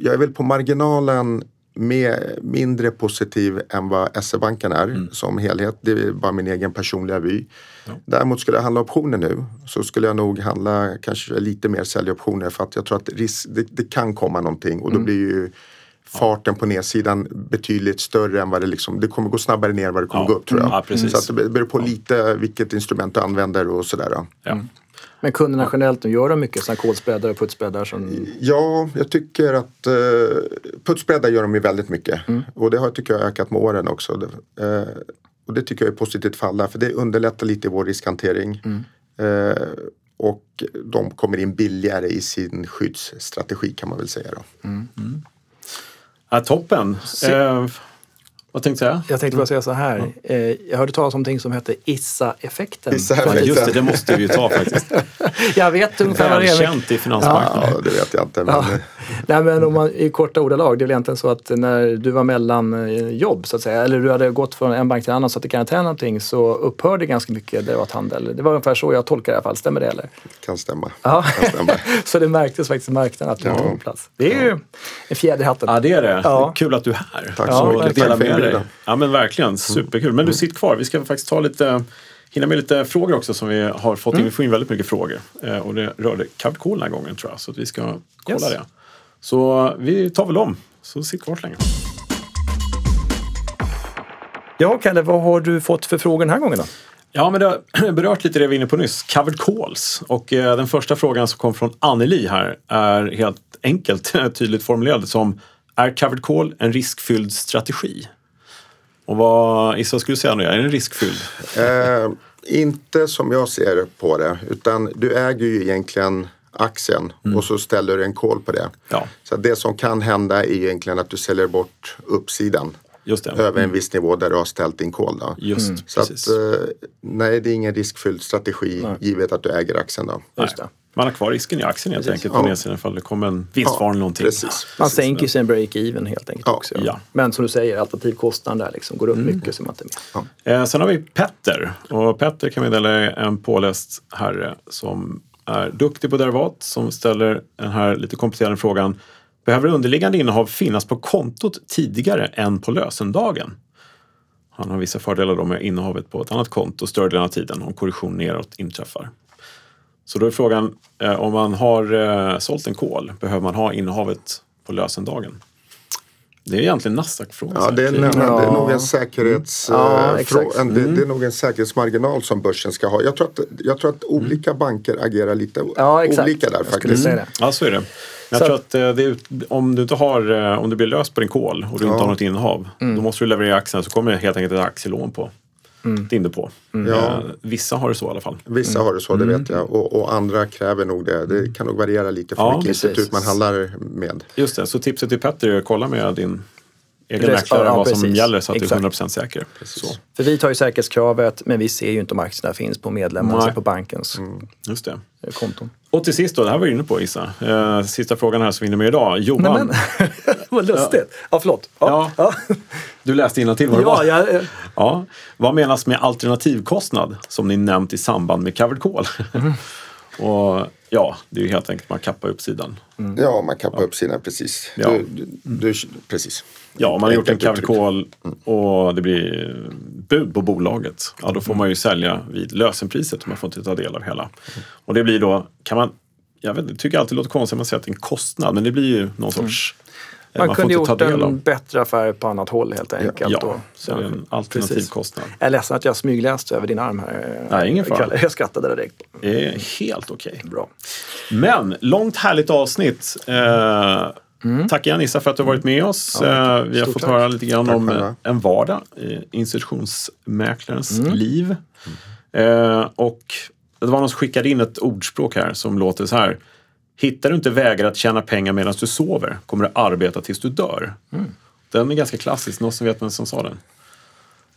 jag är väl på marginalen med, mindre positiv än vad SE-banken är mm. som helhet. Det är bara min egen personliga vy. Ja. Däremot skulle jag handla optioner nu så skulle jag nog handla kanske lite mer säljoptioner för att jag tror att risk, det, det kan komma någonting och då mm. blir ju farten på nedsidan betydligt större än vad det liksom, det kommer gå snabbare ner än vad det kommer ja. gå upp tror jag. Ja, så att det beror på lite vilket instrument du använder och sådär. Ja. Men kunderna generellt, gör de mycket sådana kodspreadar och putsbreddar? Som... Ja, jag tycker att uh, putsbreddar gör de ju väldigt mycket. Mm. Och det har tycker jag ökat med åren också. Uh, och det tycker jag är positivt för alla för det underlättar lite vår riskhantering. Mm. Uh, och de kommer in billigare i sin skyddsstrategi kan man väl säga. Då. Mm. mm. Ja, toppen. Se vad tänkte jag? Jag tänkte bara säga så här. Mm. jag hörde talas om någonting som hette Issa-effekten. Issa Just det, det måste vi ju ta faktiskt. (laughs) jag vet ungefär vad det är. Välkänt i finansmarknaden. Ja, det vet jag inte. Men... Ja. Nej, men om man, i korta ordalag, det är väl egentligen så att när du var mellan eh, jobb så att säga, eller du hade gått från en bank till en annan så att det kan hända någonting så upphörde ganska mycket derivathandel. Det var ungefär så jag tolkar det i alla fall. Stämmer det eller? Kan stämma. Ja. Kan stämma. (laughs) så det märktes faktiskt i marknaden att du ja. var på plats. Det är ju en fjäder i hatten. Ja, det är det. Ja. Kul att du är här. Tack så mycket. Dela med dig. Ja, men verkligen. Mm. Superkul. Men du, mm. sitt kvar. Vi ska faktiskt ta lite hinna med lite frågor också som vi har fått in. Mm. Vi får in väldigt mycket frågor. Eh, och det rörde Covered Call den här gången tror jag. Så att vi ska kolla yes. det. Så vi tar väl dem. Så sitt kvar så länge. Ja, Kalle, vad har du fått för frågor den här gången då? Ja, men det har (clears throat) berört lite det vi var inne på nyss. Covered calls. Och eh, den första frågan som kom från Anneli här är helt enkelt (laughs) tydligt formulerad som Är covered call en riskfylld strategi? Och vad Issa skulle säga nu, är den riskfylld? Eh, inte som jag ser på det, utan du äger ju egentligen aktien mm. och så ställer du en call på det. Ja. Så det som kan hända är egentligen att du säljer bort uppsidan. Över en mm. viss nivå där du har ställt din call. Då. Just, mm. Så att, eh, nej, det är ingen riskfylld strategi nej. givet att du äger aktien. Då. Man har kvar risken i aktien helt enkelt på ja. nedsidan ifall det kommer en vinstvarning ja, eller någonting. Precis. Man sänker sin break-even helt enkelt ja. också. Ja. Men som du säger, alternativkostnaden där liksom går upp mm. mycket så man inte med. Ja. Eh, sen har vi Petter. Och Petter kan vi dela en påläst herre som är duktig på derivat som ställer den här lite kompletterande frågan. Behöver underliggande innehav finnas på kontot tidigare än på lösendagen? Han har vissa fördelar då med innehavet på ett annat konto större delen av tiden om korrektion neråt inträffar. Så då är frågan, eh, om man har eh, sålt en kol, behöver man ha innehavet på lösendagen? Det är egentligen Nasdaq-frågan. Ja, det är, ja. det är nog en säkerhets, ja, eh, en, det, det, är mm. nog en säkerhetsmarginal som börsen ska ha. Jag tror att, jag tror att olika banker agerar lite ja, olika där faktiskt. Mm. Ja, så är det. Jag så tror att eh, är, om du inte har, om du blir löst på din kol och du inte har något innehav, mm. då måste du leverera aktien så kommer helt enkelt ett aktielån på mm. din på. Mm. Ja. Vissa har det så i alla fall. Vissa mm. har det så, det vet jag. Och, och, andra kräver nog det. Det kan nog variera lite från ja, vilket institut man handlar med. Just det, så tipset till Petter är att kolla med din egen mäklare ja, vad precis. som gäller så att Exakt. du är 100% säker. För vi tar ju säkerhetskravet men vi ser ju inte om aktierna finns på medlemmar, alltså på bankens mm. Just det. konton. Och till sist då, det här var du inne på Issa. Eh, sista frågan här som vi hinner med idag. Johan. Nej, men, (laughs) vad lustigt. Ja, ja förlåt. Ja. ja. Du läste innantill vad det ja, var. Ja, ja. Vad menas med alternativkostnad som ni nämnt i samband med covered call? Mm. Och ja, det är ju helt enkelt man kappar uppsidan. Mm. Ja, man kappar ja. uppsidan precis. Ja. Du, du, du, precis. Ja, om man har gjort en covered call och det blir bud på bolaget, ja då får man ju sälja vid lösenpriset och man får inte ta del av hela. Och det blir då, kan man, jag vet, tycker alltid det låter konstigt att man säger att det är en kostnad, men det blir ju någon sorts man, man kunde gjort en bättre affär på annat håll helt enkelt. Ja, då. så det är en alternativ Precis. kostnad. Jag är ledsen att jag smygläste över din arm här. Nej, ingen fara. Jag skrattade direkt. Det är helt okej. Okay. Bra. Men, långt härligt avsnitt. Eh, Mm. Tack igen Issa för att du har varit med oss. Ja, eh, vi har fått tack. höra lite grann om eh, en vardag i institutionsmäklarens mm. liv. Mm. Eh, och det var någon som skickade in ett ordspråk här som låter så här. Hittar du inte vägar att tjäna pengar medan du sover kommer du arbeta tills du dör. Mm. Den är ganska klassisk, någon som vet vem som sa den?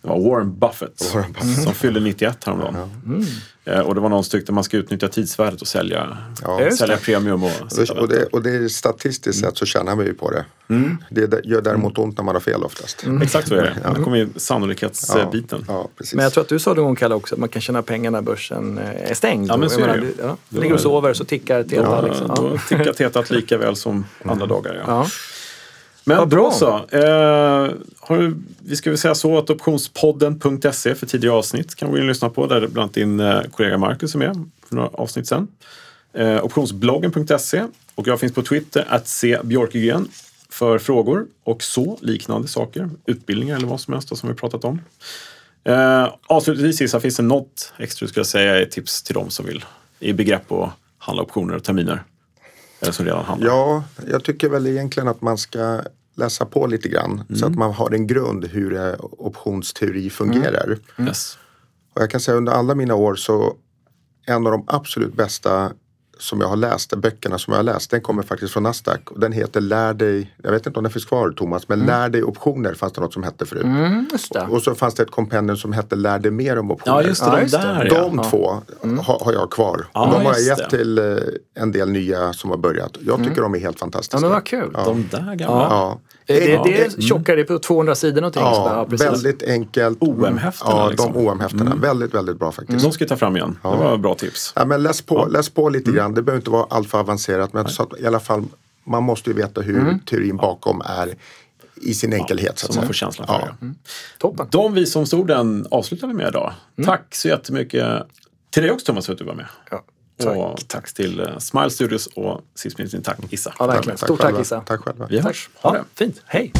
Det var Warren Buffett, Warren Buffett. som fyllde 91 häromdagen. Mm. Eh, och det var någon som tyckte att man ska utnyttja tidsvärdet och sälja, ja, sälja premium. Och, och, det, och det är statistiskt mm. sett så tjänar vi ju på det. Mm. Det gör däremot ont när man har fel oftast. Mm. Exakt så är det. Ja. Det kommer ju sannolikhetsbiten. Ja, men jag tror att du sa det gång Kalle också att man kan tjäna pengar när börsen eh, är stängd. Ja, men så är det. Du, ja. ligger och sover så tickar tetat. Då, liksom. då tickar tetat lika väl som andra dagar. Ja. Men Vad bra så. Eh, har, vi ska väl säga så att optionspodden.se för tidigare avsnitt kan vi in och lyssna på där bland annat din eh, kollega Marcus är med för några avsnitt sen. Eh, optionsbloggen.se och jag finns på Twitter att se Björkegren för frågor och så liknande saker. Utbildningar eller vad som helst som vi pratat om. Eh, avslutningsvis Issa, finns det något extra du skulle säga är tips till dem som vill i begrepp att handla optioner och terminer? Eller som redan handlar? Ja, jag tycker väl egentligen att man ska läsa på lite grann mm. så att man har en grund hur optionsteori fungerar. Mm. Mm. Yes. Och jag kan säga under alla mina år så en av de absolut bästa som jag har läst, böckerna som jag har läst, den kommer faktiskt från Nasdaq. Och den heter Lär dig, jag vet inte om den finns kvar Thomas, men mm. Lär dig optioner fanns det något som hette förut. Mm, och, och, så fanns det ett kompendium som hette Lär dig mer om optioner. Ja, just det, ja, just där, de ja. två mm. har, har, jag kvar. Ja, de har jag gett det. till eh, en del nya som har börjat. Jag tycker mm. de är helt fantastiska. Ja, men vad kul. De där gamla. Ja. Det, det, det är tjockare, det är på 200 sidor någonting. Ja, ja väldigt enkelt. OM-häftena. Ja, liksom. de OM-häftena. Mm. Väldigt, väldigt bra faktiskt. Mm. De ska jag ta fram igen. Det var bra tips. Ja, men läs på, ja. läs på lite mm. grann. Det behöver inte vara alltför avancerat. Men så att, i alla fall, man måste ju veta hur mm. teorin bakom är i sin enkelhet. så, så man får känslan för det. Mm. Toppen. De visdomsorden avslutar vi med idag. Mm. Tack så jättemycket till dig också Thomas för att du var med. Ja. Tack. Och tack till uh, Smile Studios och sist men inte tack Issa. Ja, verkligen. Stort tack, tack Issa. Tack själva. Vi hörs. Ha ja, det. Fint. Hej.